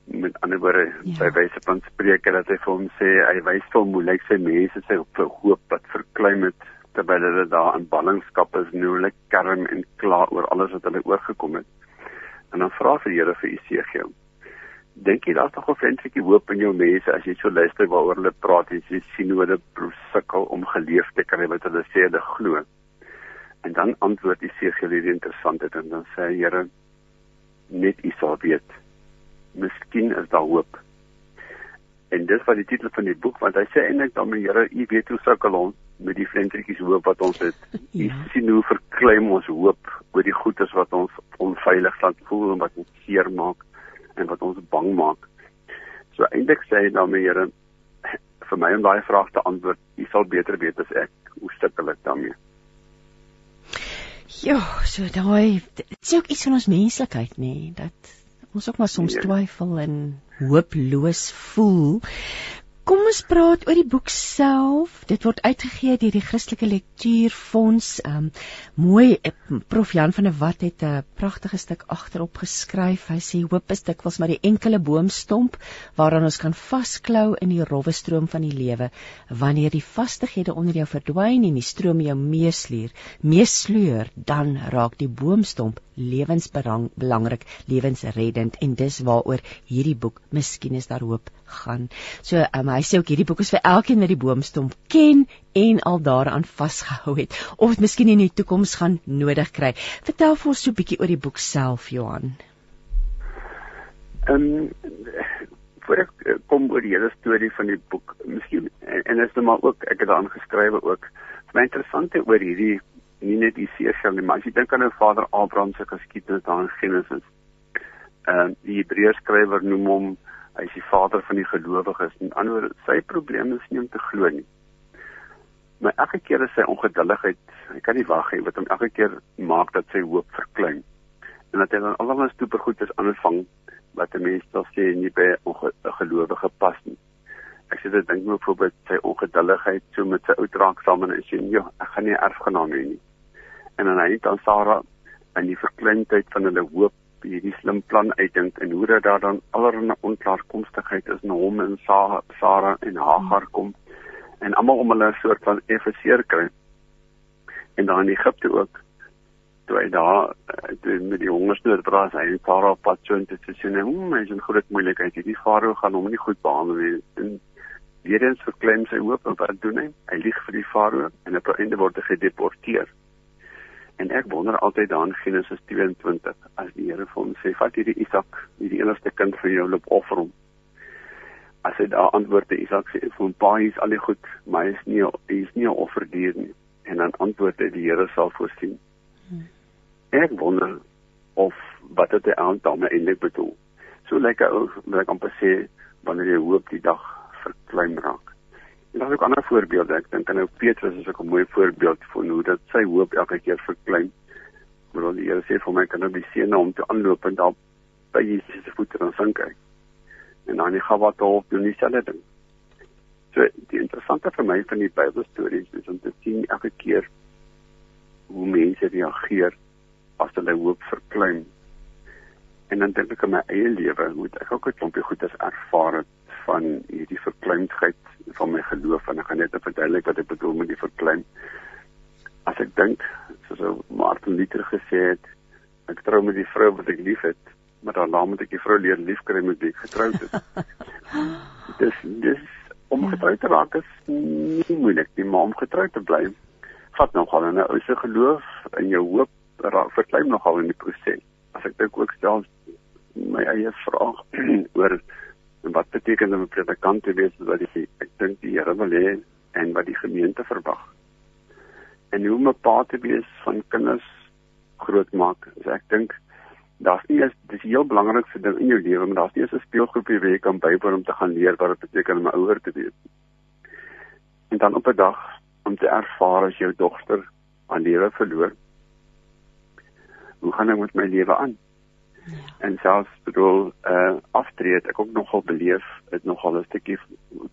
Met ander woorde, ja. by wyse van spreuke dat hy vir hom sê hy wys vir hom hoe lyk sy mense sy op hoop wat verkleim het terwyl hulle daar in ballingskap is, nou hulle kerm en kla oor alles wat hulle oorgekom het. En dan vra vir die Here vir Jesegiel dink jy daar's nog 'n ventjie hoop in jou mense as jy so luister waaroor hulle praat en jy sien hoe hulle sukkel om geleef te kry wat hulle sê hulle glo. En dan antwoord die Segel hierdie interessante ding dan sê hy Here net U sal weet. Miskien is daar hoop. En dis wat die titel van die boek want hy sê eintlik dan my Here U weet hoe sukkel ons met die ventjies hoop wat ons het. U ja. sien hoe verkleim ons hoop oor die goedes wat ons onveilig laat voel en wat ons seer maak en wat ons bang maak. So eintlik sê hy dan my Here vir my om daai vraag te antwoord, U sal beter weet as ek hoe sukkel ek daarmee. Ja, so daai dit is ook iets van ons menslikheid nê, nee, dat ons ook maar soms ja. twyfel en hooploos voel. Kom ons praat oor die boek self. Dit word uitgegee deur die Christelike Lektuurfonds. Um mooi eh, Prof Jan van der Walt het 'n pragtige stuk agterop geskryf. Hy sê hoop is dikwels maar die enkele boomstomp waaraan ons kan vasklou in die rowwe stroom van die lewe. Wanneer die vastighede onder jou verdwyn en die stroom jou meesleer, meesleur, dan raak die boomstomp lewensbelangrik, lewensreddend en dis waaroor hierdie boek Miskien is daar hoop gaan. So um, hy sê ook hierdie boek is vir elkeen wat die boomstomp ken en al daaraan vasgehou het of dit miskien in die toekoms gaan nodig kry. Vertel vir ons so 'n bietjie oor die boek self, Johan. Ehm um, voor ek eh, kom oor die hele storie van die boek, miskien en, en is dit maar ook ek het daarin geskrywe ook. Dit is baie interessant oor hierdie nie net die seësel nie, maar as jy dink aan 'n vader Abraham se geskiedenis daar in Genesis. Ehm uh, die Hebreërs skrywer noem hom hy is die vader van die gelowiges. En anders sy probleem is nie om te glo nie. Maar elke keer is sy ongeduldigheid, hy kan nie wag hê wat hom elke keer maak dat sy hoop verklein. En dat hy dan almal supergoed is aanvang wat 'n mens dan sê nie by 'n gelowige pas nie. Ek sê dit dink my voorbeeld sy ongeduldigheid so met sy ou draak saam en sê ja, ek gaan nie erfgenaam hê nie en dan hy dan Sarah in die verkleintheid van hulle hoop hierdie slim plan uitdink en hoe dat daar dan allerlei onklaarkomstigheid is in hom en Sa Sarah en Hagar kom en almal om hulle 'n soort van effeseer kry. En dan in Egipte ook toe hy daar toe met die hongersnood braas hy en Sarah op pad so intoe sê nee, hom is 'n groot moeilikheid. Hierdie farao gaan hom nie goed behandel nie. En weer eens verklein sy hoop en wat doen hy? Hy lieg vir die farao en op 'n einde word hy gedeporteer. En ek wonder altyd daan Genesis 22 as die Here vir hom sê vat hierdie Isak, hierdie enigste kind vir jou loop offer hom. As hy daar antwoord te Isak sê vir hom pa is al die goed, maar hy is nie hy is nie 'n offerdier nie. En dan antwoord hy die Here sal voorsien. Hmm. Ek wonder of wat dit aan daarmee eintlik bedoel. So lekker ou, wat ek amper sê wanneer jy hoop die dag verklein raak. En dan ook ander voorbeelde. Ek dink aan nou Petrus is ook 'n mooi voorbeeld van hoe dat sy hoop elke keer verklein. Maar die Here sê vir my kan nou die seën om te aanloop en daar by Jesus se voete dan sink hy. En dan wat hoop doen dieselfde ding. So die interessante vir my van die Bybelstories is om te sien elke keer hoe mense reageer as hulle hoop verklein. En dan dink ek aan my eie lewe, hoe ek ook 'n klompie goeders ervaar het van hierdie verkleinsheid van my geloof en ek gaan net verduidelik wat ek bedoel met die verklein. As ek dink, soos Martin Luther gesê het, ek trou met die vrou wat ek liefhet, maar dan laat moet ek die vrou leer liefkry met wie ek getroud is. dis dis om getroud te raak is nie moeilik nie, maar om getroud te bly vat nogal 'n ou se geloof en jou hoop verklein nogal in die proses. As ek dink ook self my eie vraag oor En wat beteken dit om 'n predikant te wees wat die ek dink die Here wil hê en wat die gemeente verwag? En hoe om 'n pa te wees van kinders grootmaak? So ek dink daar's nie is dis heel belangrikste ding in jou lewe, maar daar's nie 'n speelgroepie waar jy kan bywoon om te gaan leer wat dit beteken om 'n ouer te wees. En dan op 'n dag om te ervaar as jou dogter haar lewe verloor. Hoe gaan ek met my lewe aan? Ja. En selfs bedoel uh, aftreed ek ook nogal beleef het nogal 'n stukkie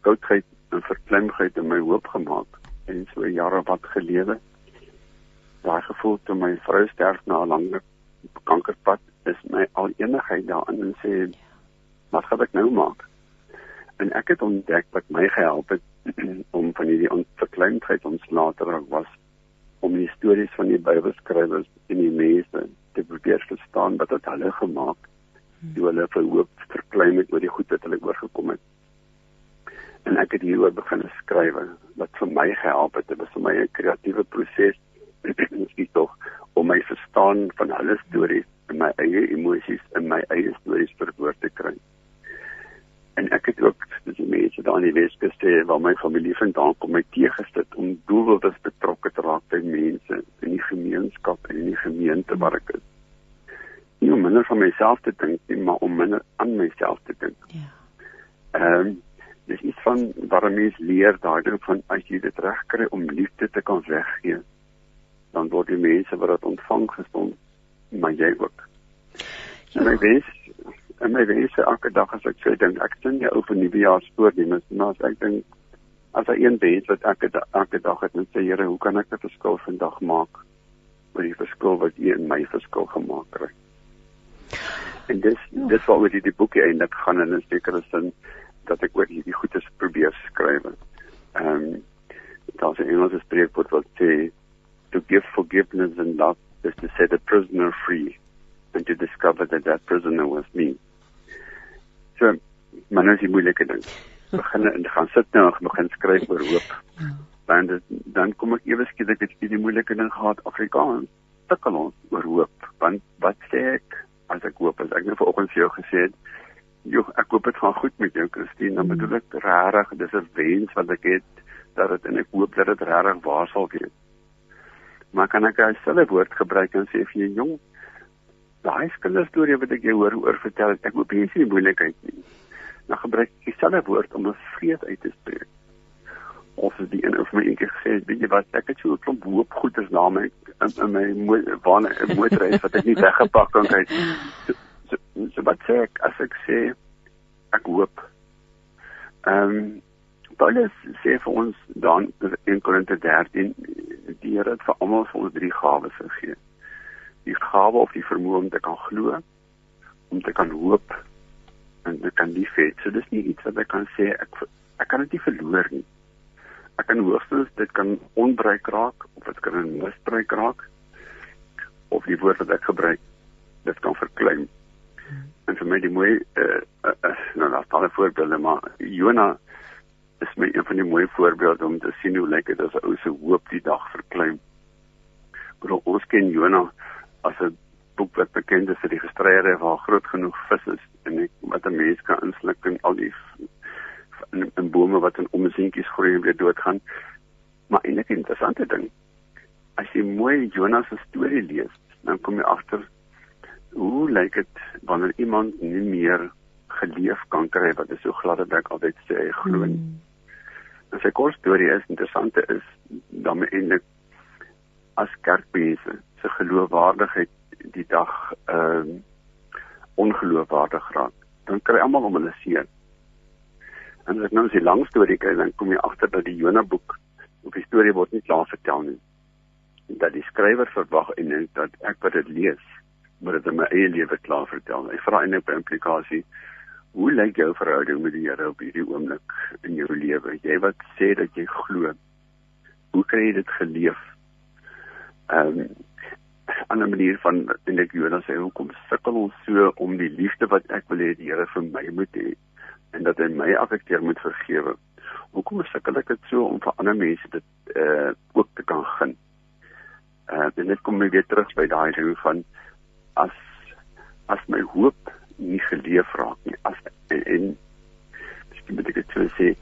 koudheid en verklimheid in my hoop gemaak en so jare wat gelewe daai gevoel toe my vrou sterf na 'n lang kankerpad is my al enigheid daarin en sê wat gaan ek nou maak en ek het ontdek wat my gehelp het om van hierdie onverkleindheid ontslae te raak was om die stories van die Bybelskrywers en die mense te probeer verstaan wat het hulle gemaak toe hulle vir hoop verkleim het oor die goed wat hulle oorgekom het. En ek het hieroor begin skryf wat vir my gehelp het. Dit was vir my 'n kreatiewe proses. Ek tog om my verstaan van hulle stories en my eie emosies en my eie stories verwoord te kry. En ek het ook dis die mense daar in die Weskuste waar my familie vandaan kom, my teëgestit om doelwit betrokke te raak by mense in die gemeenskap en in die gemeente waar ek is nie om minder van myself te dink nie, maar om minder aan myself te dink. Ja. Ehm um, dis iets van 'n mens leer daai ding van as jy dit reg kry om liefde te kan weggee, dan word die mense wat dit ontvang gesond, maar jy ook. Ja. En my wens en my wens elke dag as ek sê dink ek sien jy ou van die jaar spoornemers, maar as ek dink as daar een wens wat ek elke dag het en sê Here, hoe kan ek 'n verskil vandag maak? oor die verskil wat U in my verskil gemaak het. En dis ja. dis waaroor die, die boekie eintlik gaan in 'n sekere sin dat ek oor hierdie goedes probeer skryf. Ehm um, daar's 'n Engelse spreekwoord wat sê to give forgiveness and love is to set a prisoner free and to discover that that prisoner was me. So, maar nou is die moeilike ding. Begin en gaan sit nou en begin skryf oor hoop. Ja. Dan dan kom ek ewe skielik het jy die moeilike ding gehad Afrikaans. Sukkel ons oor hoop. Want wat sê ek? as ek hoop as ek nou vanoggend vir jou gesê het joh ek hoop dit gaan goed met jou Christine dan bedoel ek regtig dis 'n wens wat ek het dat dit en ek hoop dat dit regtig waar sal wees maar kan ek 'n stille woord gebruik en sê vir jou jong daai skille storie wat ek jou hoor oor vertel ek hoop jy sien moeilikheid nie dan gebruik ek dieselfde woord om 'n vrees uit te spreek of die een of my eendag gesê het, weet jy wat, ek het so 'n klomp hoop goeders na my in, in my motor 'n motorreis wat ek nie weggepak kan kry. So, so, so wat sê ek as ek sê ek hoop. Ehm um, Paulus sê vir ons dan in Korinte 13 die Here het vir almal vir ons drie gawes gegee. Die gawe of die vermoë om te kan glo, om te kan hoop en te kan lief hê. So dis nie iets wat ek kan sê ek ek kan dit nie verloor nie ek kan hoogstens dit kan onbruik raak of dit kan misbruik raak of die woord wat ek gebruik dit kan verklein. En vir my die mooi eh uh, uh, uh, nou daar's talle voorbeelde maar Jona is my een van die mooi voorbeelde om te sien hoe lyk dit as 'n ou se hoop die dag verklein. Maar ons ken Jona as 'n boek wat bekend is vir die gestryery waar groot genoeg vis is en ek, wat 'n mens kan insluk in al die in, in bome wat in omsientjies groei en weer doodgaan. Maar eintlik 'n interessante ding. As jy mooi Jonas se storie lees, dan kom jy agter hoe lyk dit wanneer iemand nie meer geleef kan kry wat is so glad dat ek altyd sê hy glo. Hmm. En sy kort storie is interessante is dan eintlik as kerkmense se geloofwaardigheid die dag ehm uh, ongeloofwaardig raak. Dan kry almal om hulle seën. En as ek nou 'n lang storie kyk, dan kom jy agter dat die Jona boek op die storie word nie klaar vertel nie. Dat die skrywer verwag en dink dat ek wat dit lees, moet dit in my eie lewe klaar vertel. Hy vra eintlik 'n implikasie. Hoe lyk jou verhouding met die Here op hierdie oomblik in jou lewe? Jy wat sê dat jy glo. Hoe kry jy dit geleef? Ehm ander manier van dink Jona sê hoekom sukkel ons so om die liefde wat ek wil hê die Here vir my moet hê en dat hy my affekteer moet vergewe. Hoekom sukkel ek dit so om vir ander mense dit eh uh, ook te kan gun? Eh uh, dit kom weer terug by daai ding van as as my hoop nie geleef raak nie as en, en miskien moet ek dit so sê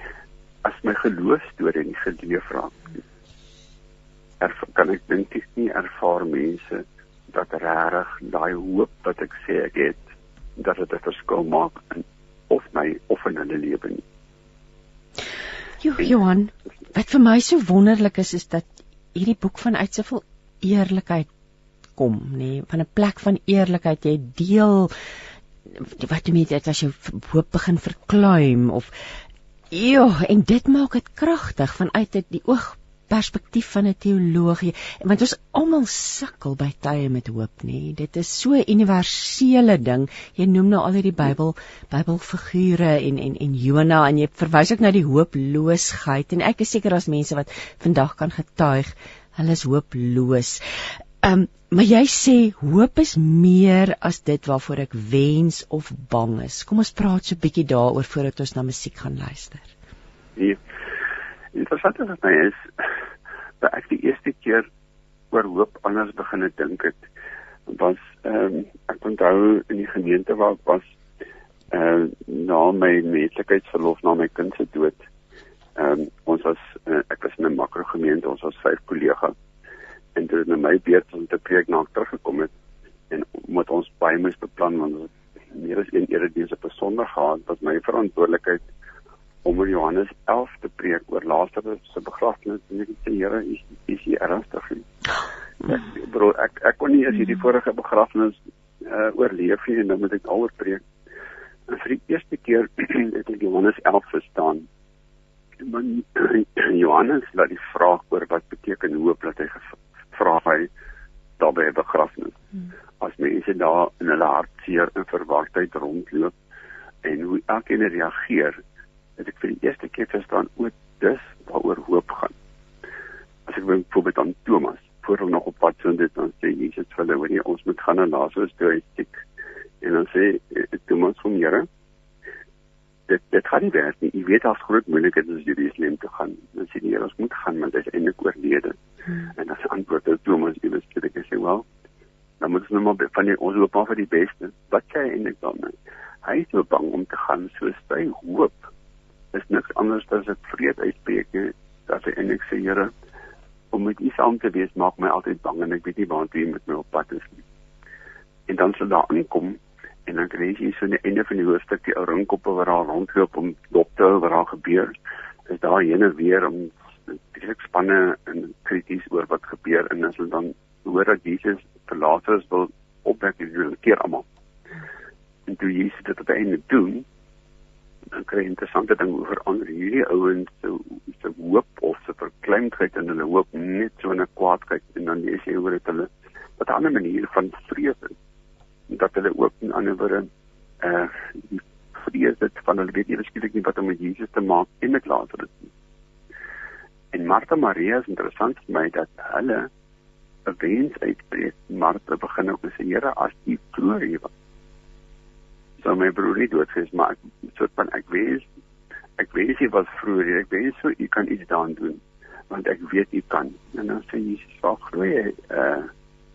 as my geloofstorie nie geleef raak nie. Er kan ek dink ek nie ervaar mense dat regtig daai hoop wat ek sê ek het dat dit 'n verskil maak in of my of in hulle lewe nie. Jo, Johan, wat vir my so wonderlik is is dat hierdie boek vanuit soveel eerlikheid kom, nê, nee, van 'n plek van eerlikheid jy deel wat jy met as jy hoop begin verkluim of Ja, en dit maak dit kragtig vanuit die oog perspektief van 'n teologie want ons almal sukkel by tye met hoop nê dit is so 'n universele ding jy noem nou al hierdie Bybel Bybelfigure en en en Jona en jy verwys ook na die hooploosheid en ek is seker as mense wat vandag kan getuig hulle is hooploos um, maar jy sê hoop is meer as dit waarvoor ek wens of bang is. Kom ons praat so 'n bietjie daaroor voordat ons na musiek gaan luister. Nee. Interessant is dit my is dat ek die eerste keer oor hoop anders begin het dink het was ehm um, ek onthou in die gemeente waar ek was eh uh, na my menslikheidsverlof na my kind se dood. Ehm um, ons was uh, ek was in 'n makrogemeente, ons was vyf kollegas en dit het my beurt om te preek na teruggekom het en moet ons baie moes beplan want meer as een erediens op 'n Sondag gehad was my verantwoordelikheid om in Johannes 11 te preek oor Lazarus se begrafnis. En ek sê Here is is hier ernstig ek bro ek ek kon nie as hierdie vorige begrafnis uh, oorleef nie en dan moet ek aloor preek. En vir die eerste keer het ek Johannes 11 verstaan. Man Johannes laat die vraag oor wat beteken hoop dat hy vra hy daarbey begrafnis. Hmm. As mense daar in hulle hartseer en verwagtheid rondloop en hoe elkeen reageer, het ek vir die eerste keer verstaan o, dis waaroor hoop gaan. As ek byvoorbeeld aan Thomas voor hom nog op pad so dit dan sê Jesus vir hulle, "Wanneer ons moet gaan na Lazarus toe uitsteek." En dan sê eh, Thomas van Here, dit dit gaan nie werk nie. Jy weet daar's groot moeilikhede as jy Jerusalem toe gaan. Dan sê die Here ons moet gaan want dit is eintlik oorlede. Hmm. En as antwoord het Thomas iewers sê ek sê wel, dan moet ons nou maar van die ons hoop maar vir die beste. Wat sê hy eintlik dan? Hy is so bang om te gaan so sy hoop is niks anders as dit vrede uitspreek dat hy eintlik sê Here om met U saam te wees maak my altyd bang en ek weet nie waar toe met my op pad is nie. En dan sal daar aankom en dan kry jy so 'n einde van die hoofstuk die ou ringkoppe wat daar rondloop om dop te hou wat daar gebeur. Dis daar heen en weer om direk spanne en krities oor wat gebeur en as hulle dan hoor dat Jesus verlaters wil opwek hulle keer almal. En toe Jesus dit op einde doen, kry jy interessante ding oor ander hierdie ouens se se hoop of se verkleimdheid en hulle hoop net so 'n kwaadheid en dan lees jy oor dit hulle wat 'n ander manier van vrees is dat hulle ook in ander woorde eh uh, vrees dit van hulle weet eers skielik nie wat om met Jesus te maak en met Lazarus nie. En Martha Maria is interessant vir my dat hulle 'n wens uitbreek. Martha begin ook sê Here as U glorie was. So my broer het dood gesê maar ek soort van ek weet ek weet hy was vroeër ek weet so u kan iets daaraan doen want ek weet u kan en dan sê Jesus wag glo jy eh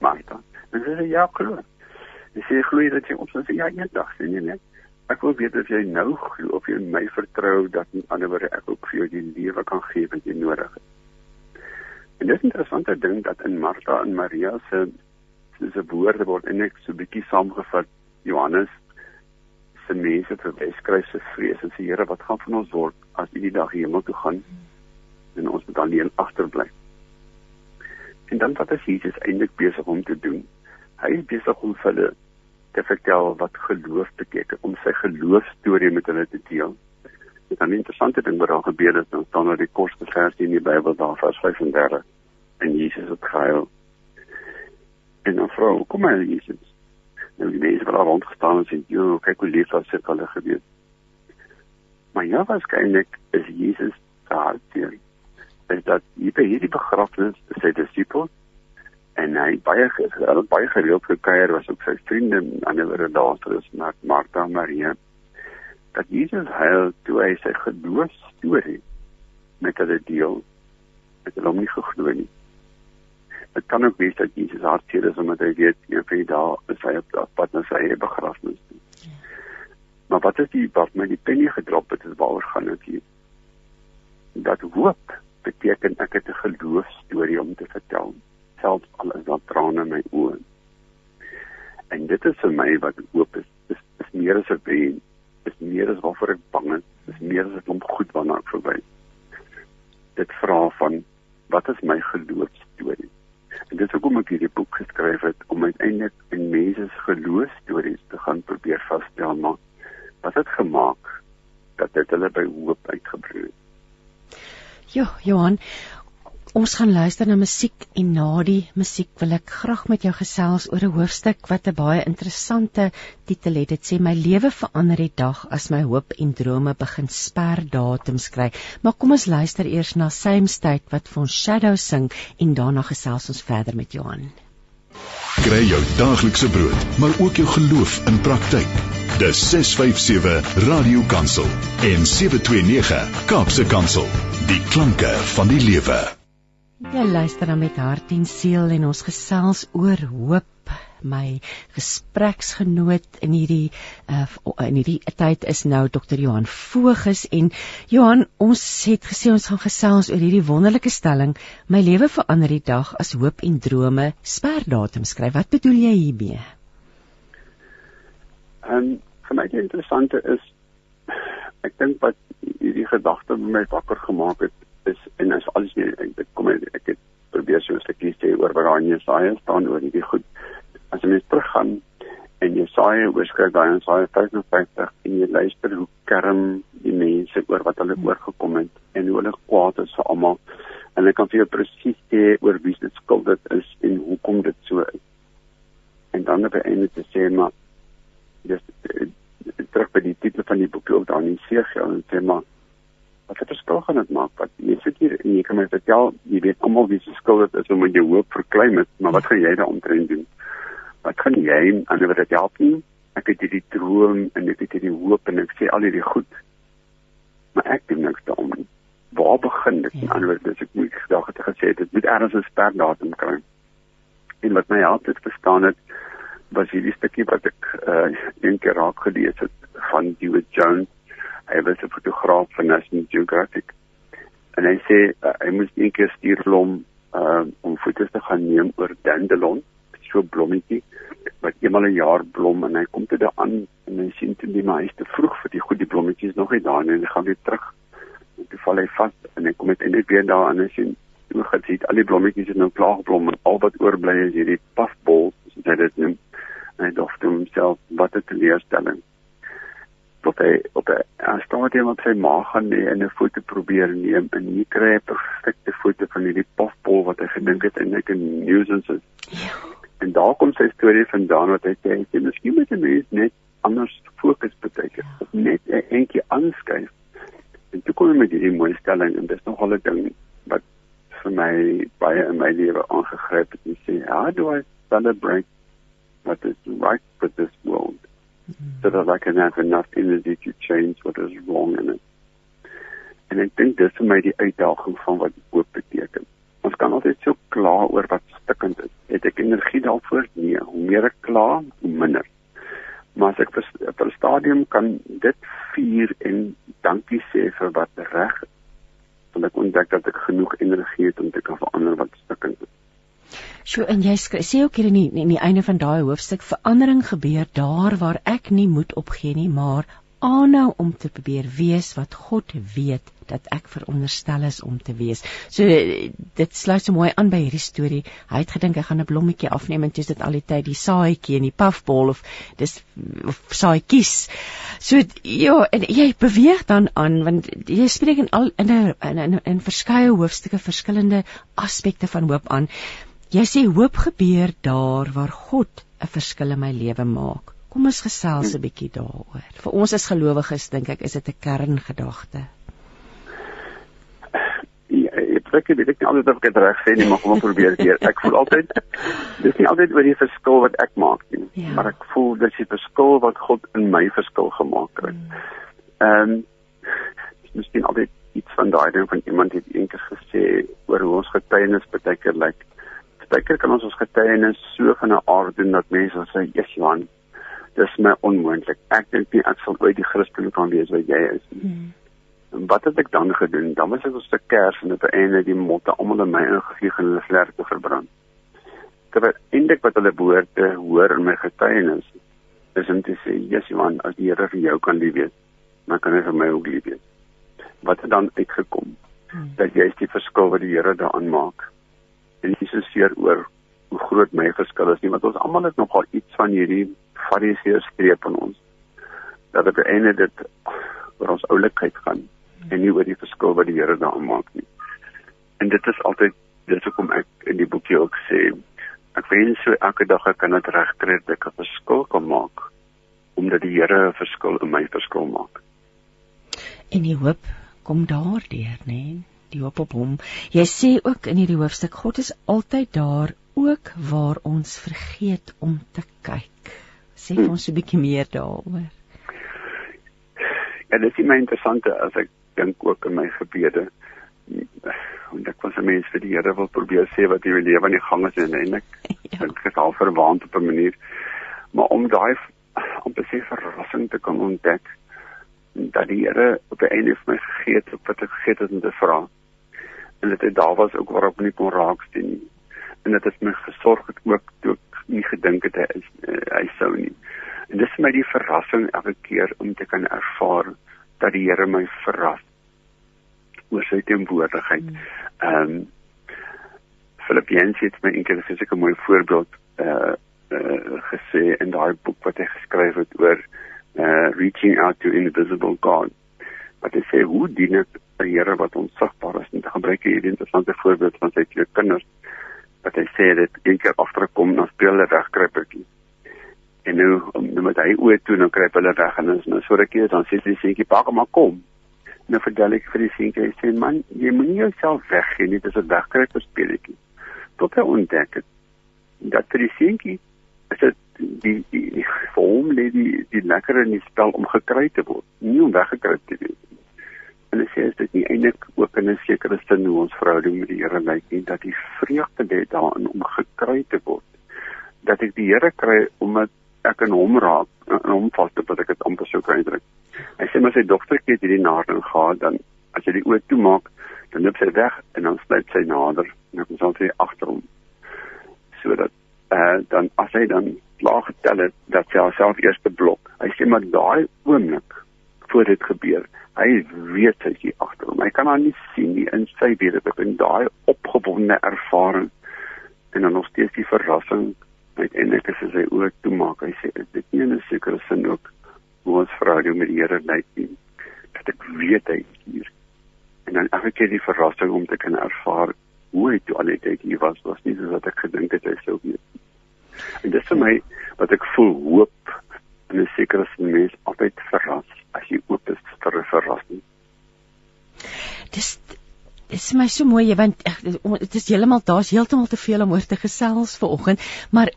Martha. En sy sê ja glo. Jy sê glo jy dat jy ons sê ja eendag sê jy net. Ek wil weet of jy nou glo of jy my vertrou dat in ander woorde ek ook vir jou die lewe kan gee wat jy nodig het. En dis 'n interessante ding dat in Martha en Maria se se woorde word en ek so 'n bietjie saamgevat Johannes se mense te beskryf se vrees en sê Here wat gaan van ons word as U die dag hemel toe gaan en ons moet alleen agterbly. En dan wat is Jesus eintlik besig om te doen? Hy is besig om vir hulle te vertel wat geloof beteken om sy geloofstorie met hulle te deel. Dit is 'n interessante ding wat daar gebeur het, dan staan daar die kortste versie in die Bybel daar vers 35 en Jesus het gehuil. En 'n vrou, kom maar Jesus. Nou die mense wat daar rond gestaan het, sê, "Jo, kyk hoe lief was dit hulle gebeur." Maar ja, waarskynlik is Jesus daar teen. Is dat hierdie begrafnis sy disippels en hy baie gesel baie gereeld gekuier was ook sy vriende die ander daardie maar Martha Maria dat Jesus heil toe hy sy geloof storie met hulle deel het hulle hom nie geglo nie dit kan ook wees dat Jesus hartseer is omdat hy weet jy vir daar is hy op pad na sy begrafnis ja. maar wat is die wat my die pennie gedrop het is waaroor gaan dit hier dat hoop beteken ek het 'n geloof storie om te vertel selfs al is daar trane in my oë. En dit is vir my wat hoop is. Dis is meer as 'n wens. Dis meer as waarvoor ek bang is. Dis meer as 'n klomp goed waarna ek verby. Dit vra van wat is my geloofstorie? En dit is hoekom ek hierdie boek geskryf het om uiteindelik in mense se geloofstories te gaan probeer vasstel maar wat het gemaak dat dit hulle by hoop uitgebreek het. Ja, Johan, Ons gaan luister na musiek en na die musiek wil ek graag met jou gesels oor 'n hoofstuk wat 'n baie interessante titel het. Dit sê my lewe verander die dag as my hoop en drome begin sperdatums kry. Maar kom ons luister eers na Same State wat vir ons Shadow sing en daarna gesels ons verder met Johan. kry jou daaglikse brood, maar ook jou geloof in praktyk. Dis 657 Radio Kansel en 729 Kaapse Kansel. Die klanke van die lewe. Jy luister dan met hart en siel en ons gesels oor hoop my gespreksgenoot in hierdie uh, in hierdie tyd is nou Dr. Johan Voges en Johan ons het gesê ons gaan gesels oor hierdie wonderlike stelling my lewe verander die dag as hoop en drome sperdatum skryf wat bedoel jy hiermee? Ehm um, vir my die interessante is ek dink wat hierdie gedagte my wakker gemaak het is en as alles nie ek kom ek, ek het probeer so 'n stukkie sê oor wat daar in Jesaja staan oor hierdie goed as jy net teruggaan en Jesaja oorskryf daai in Jesaja 55 en jy luister hoe kerm die mense oor wat hulle hmm. oorgekom het en hoe hulle kwaad is vir almal en hulle kan vir jou presies sê oor wie se skuld dit is en hoekom dit so is. En dan op die einde te sê maar dis terug by die titel van die boek ook daar in Segiel en sê maar wat het verskil gaan dit maak wat jy sit hier en jy kan my vertel jy weet almal wie se skuld dit is om jou hoop verklein het maar wat gaan jy daaroor doen? wat gaan jy aan wat dit help nie? Ek het hierdie droom en ek het hierdie hoop en ek sê al hierdie goed. Maar ek doen niks daarom nie. Waar begin dit? Ja. Anders dis ek moet gedag het gesê dit moet ergens 'n sperdatum kry. En wat my help het verstaan het was hierdie stukkie wat ek uh een keer raak gelees het van David Jones. Hy was 'n fotograaf van National Geographic. En hy sê uh, hy moes een keer stuur hom uh om foto's te gaan neem oor dandelion so blommetjie wat eenmal 'n jaar blom en hy kom toe daaraan en hy sien toe die maar hy's te vroeg vir die goed die blommetjies nog nie daar nie en hy gaan weer terug. En toe val hy vas en hy kom uiteindelik weer daar en hy sien hoe gesien al die blommetjies het nou klaar geblom en al wat oorbly is hierdie pafbol soos hy dit noem. En hy dink toe homself wat 'n teleurstelling tot hy op 'n stadium op sy maag gaan lê en 'n foto probeer neem en hier kry 'n perfekte foto van hierdie pafbol wat hy gedink het eintlik 'n nuisance is. Ja. En daar kom sy storie vandaan wat hy sê hy sê miskien moet 'n mens net anders fokus beteken of net 'n entjie aanskuif. En toe kom hy met hierdie mooi stelling en dis nogal 'n ding wat vir my baie in my lewe aangegryp het en sê how do I celebrate what is right for this world. So that I can have enough energy to change what is wrong in it. En ek dink dis vir my die uitdaging van wat hoop beteken. Ons kan altyd so kla oor wat stikkend is. Het ek energie daarvoor? Nee, hoe meer ek kla, hoe minder. Maar as ek op 'n stadium kan dit vier en dankie sê vir wat reg is, dan ek ontdek dat ek genoeg energie het om te kan verander wat stikkend is. So en jy sê ook hier in die, in die einde van daai hoofstuk verandering gebeur daar waar ek nie moed opgee nie, maar aanhou om te probeer wees wat God weet dat ek veronderstel is om te wees. So dit sluit so mooi aan by hierdie storie. Hy het gedink hy gaan 'n blommetjie afneem en dis dit al die tyd die saaitjie en die puffball of dis of saaitjies. So ja, en jy beweeg dan aan want jy spreek in al in 'n in, in, in verskeie hoofstukke verskillende aspekte van hoop aan. Jy sê hoop gebeur daar waar God 'n verskil in my lewe maak. Kom ons gesels 'n bietjie daaroor. Vir ons as gelowiges dink ek is dit 'n kerngedagte. Ja, ek weet ek weet nie altyd of ek dit reg sê nie, maar kom ons probeer weer. Ek voel altyd dis nie altyd oor die verskil wat ek maak nie, ja. maar ek voel dis die verskil wat God in my verskil gemaak het. Hmm. Ehm um, dis miskien altyd iets van daai ding van iemand het eendag gesê oor hoe ons getuienis baie keer lyk. Baie keer kan ons ons getuienis so van 'n aard doen dat mense sê, "Jesus Johan, dis my onmoontlik. Ek dink nie ek sal ooit die Christen kan wees wat jy is nie. Hmm. En wat het ek dan gedoen? Dan was ek op 'n kers en op 'n einde die motte almal in my ingegee en hulle vlerke verbrand. Terwyl eintlik wat hulle behoorte hoor in my getuienis is om te sê, "Jesus man, as die Here vir jou kan lief wees, dan kan hy vir my ook lief wees." Wat het dan uitgekom? Hmm. Dat jy is die verskil wat die Here daaraan maak. En nie so seer oor hoe groot my verskil is nie, want ons almal het nogal iets van hierdie fariseer streep in ons dat op die einde dit oor ons oulikheid gaan en nie oor die verskil wat die Here daarin maak nie. En dit is altyd dis hoekom ek in die boekie ook sê ek wens so elke dag ek kan dit regkry dat ek 'n verskil kan maak omdat die Here 'n verskil in my verskil maak. En die hoop kom daardeur, nê? Die hoop op hom. Jy sê ook in hierdie hoofstuk God is altyd daar ook waar ons vergeet om te kyk. Sê vir ons 'n bietjie meer daaroor. Ja, dit is my interessante as ek dink ook in my gebede. En ek was 'n mens vir die Here wil probeer sê wat hy lewe aan die gang is en eintlik ja. dink ek al verwaand op 'n manier. Maar om daai om besef verrassing te kan ontdek dat die Here op die einde van my gegee het wat ek gegee het om te vra. En dit het daar was ook waarop nie kon raaksteen nie. En dit het my gesorg het ook toe ek nie gedink het hy is uh, hy sou nie. En dis vir my die verrassing elke keer om te kan ervaar dat die Here my verras oor sy teenwoordigheid. Hmm. Ehm um, Filippense het my eendag gesê 'n mooi voorbeeld uh uh gesê in daai boek wat hy geskryf het oor uh reaching out to invisible God. Wat hy sê hoe dien ek 'n Here wat onsigbaar is? En te gebruik hierdie interessante voorbeeld van sy twee kinders wat hy sê dit een keer agterkom dan speel hulle wegkruipertjie. En nou nou met hy oë toe dan kruip hulle weg en dan so rukkie dan sê die seentjie pak maar kom. Nou vertel ek vir die seentjie hy sê man jy moenie jouself weggee nie dis 'n wegkruiperspeletjie. Tot hy ontdek het dat vir die seentjie is dit die die, die vir hom lê die die lekker in die spel om gekry te word, nie om weggekry te word. En hy sê as dit nie eintlik ook in 'n sekere sin hoe ons verhouding met die Here lyk nie, dat die vreugde lê daarin om gekry te word. Dat ek die Here kry omdat ek in hom raak, in hom vas te wat ek dit amper sou kan uitdruk. Hy sê maar sy dogtertjie het hierdie nadering gehad dan as jy die oë toemaak, dan loop sy weg en dan sluit sy nader en dan kom sy agter hom. Sodat uh, dan as hy dan klaar getel het dat sy haarself eers te blok. Hy sê maar daai oomblik voor dit gebeur, hy weet hy is agter hom. Hy kan haar nie sien nie in sy wete dat in daai opgewonde ervaring en dan nog steeds die verrassing uiteindelik as sy oë toemaak. Hy sê dit nie in 'n sekere sin ook hoe ons verhouding met die Here lyk nie. Dat ek weet hy is hier. En dan elke keer die verrassing om te kan ervaar hoe hy toe al die tyd hier was, was nie soos wat ek gedink het hy sou wees nie. En dis vir my wat ek voel hoop in 'n sekere sin mens altyd verras as jy oop is vir 'n verrassing. Dis dis my so mooi want dit is heeltemal daar's heeltemal te veel om oor te gesels vanoggend, maar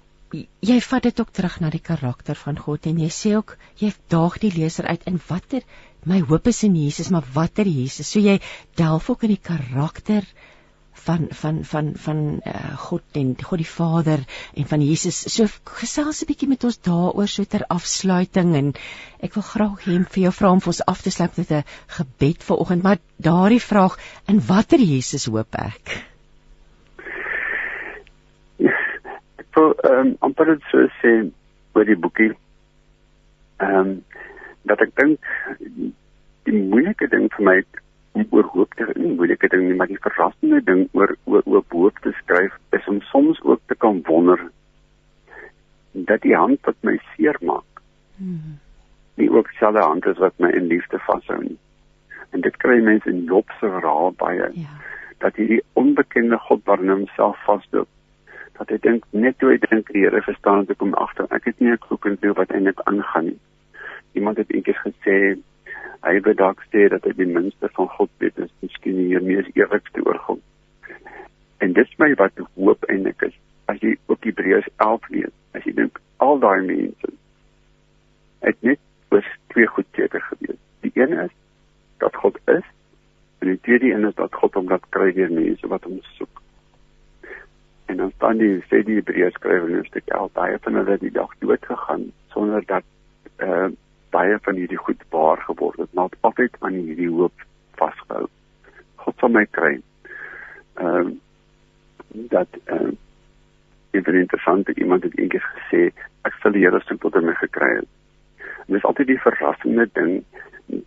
jy vat dit ook terug na die karakter van God en jy sê ook jy daag die leser uit in watter my hoop is in Jesus, maar watter Jesus. So jy delf ook in die karakter van van van van uh, God en God die Vader en van Jesus. So gesels 'n bietjie met ons daaroor so ter afsluiting en ek wil graag hê vir jou vra om vir ons af te sluit met 'n gebed vir oggend, maar daardie vraag in watter Jesus hoop ek? Ek wil ehm um, amper dit so sê oor die boekie. Ehm um, dat ek dink die moeilike ding vir my om oor hoop te nie moeilike ding nie, maar die verrassende ding oor oor oor hoop te skryf is om soms ook te kan wonder dat die hand wat my seermaak hmm. nie ook dieselfde hand is wat my in liefde vashou nie. En dit kry mense in Job se verhaal baie. Ja. Dat hierdie onbekende God waarin homself vasloop. Dat hy dink net toe hy dink die Here verstaan het om agter. Ek het nie 'n klop in wat eintlik aangaan nie. Iemand het eendag gesê hy wil dalk sê dat hy die minste van God weet is miskien die mees eerlikste oor God. En dis my wat hoop eintlik is. As jy op Hebreërs 11 lees, as jy dink al daai mense het net was twee goed seker gewees. Die een is dat God is en die tweede een is dat God hom laat kry deur mense wat hom soek. En dan staan die sê die Hebreërs skrywer in 'n stuk 11 baie van hulle die dag dood gegaan sonder dat uh baie van hierdie goed waar geword het, maar altyd aan hierdie hoop vasgehou. God sal my kry. Ehm uh, dat ehm uh, dit is interessant dat iemand het eendag gesê ek sal die Here soek tot hy my gekry het. En dis altyd die verrassende ding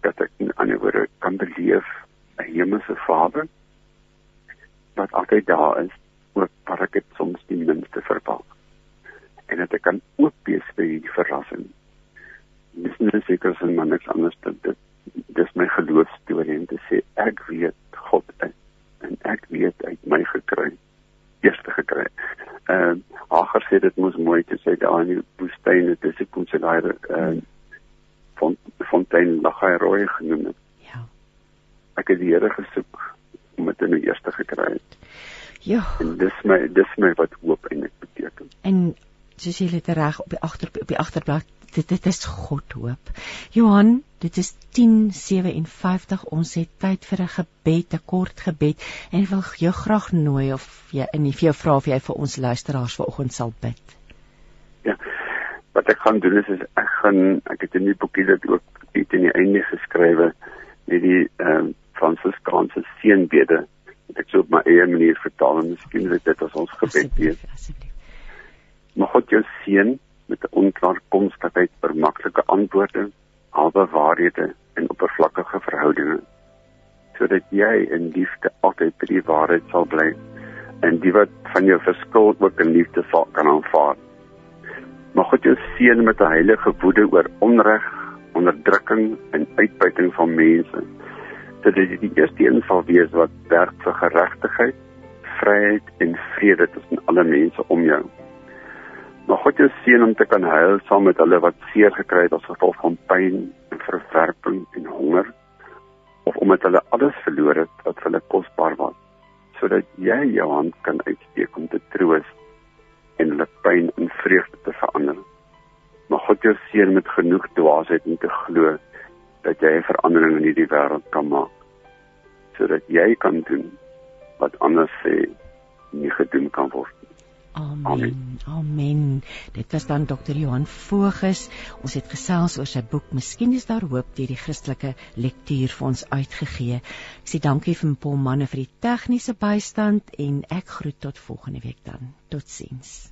dat ek in ander woorde kan beleef 'n hemelse Vader wat altyd daar is ook waar ek dit soms die minste verwag. En dat ek kan oop wees vir die verrassing dis nie seker sin maar niks anders dit dit dis my geloofstorie en te sê ek weet God is en ek weet uit my gekry eerste gekry. Ehm uh, Hagar sê dit moes mooi te sê daar in die woestyn het dis kom sy daai ehm van fontein Lagai Rooi genoem het. Ja. Ek het die Here gesoek om dit in die eerste gekry het. Ja. En dis my dis my wat hoop eintlik beteken. En soos jy dit reg op die agter op die agterblad dit dit is God hoop. Johan, dit is 10:57. Ons het tyd vir 'n gebed, 'n kort gebed en ek wil jou graag nooi of jy in die vir jou vra of jy vir ons luisteraars vanoggend sal bid. Ja. Wat ek gaan doen is, is ek gaan ek het in die boekie dit ook iets in die einde geskrywe met die ehm um, Fransiskaanse seënbede. Ek sou op my eie manier vertaal en miskien dit dit as ons gebed wees. Asseblief. Mag God jou seën met 'n onklaarkomstigheid vir maklike antwoorde, albe waarhede en oppervlakkige verhoudinge sodat jy in liefde altyd by die waarheid sal bly en die wat van jou verskil ook in liefde sal kan aanvaar. Mag God jou seën met 'n heilige woede oor onreg, onderdrukking en uitbuiting van mense sodat jy die eerste een sal wees wat werk vir geregtigheid, vryheid en vrede tussen alle mense om jou. Mag God jou seën om te kan huil saam met hulle wat seer gekry het as gevolg van pyn verwerping en honger of omdat hulle alles verloor het wat vir hulle kosbaar was sodat jy jou hand kan uitsteek om te troos en hulle pyn in vreugde te verander. Mag God jou seën met genoeg dwaasheid om te glo dat jy 'n verandering in hierdie wêreld kan maak sodat jy kan doen wat ander sê nie gedoen kan word. Amen. Amen. Amen. Dit was dan Dr. Johan Voges. Ons het gesels oor sy boek Miskien is daar hoop deur die Christelike Lektuur vir ons uitgegee. Ek sê dankie vir Paul Manne vir die tegniese bystand en ek groet tot volgende week dan. Totsiens.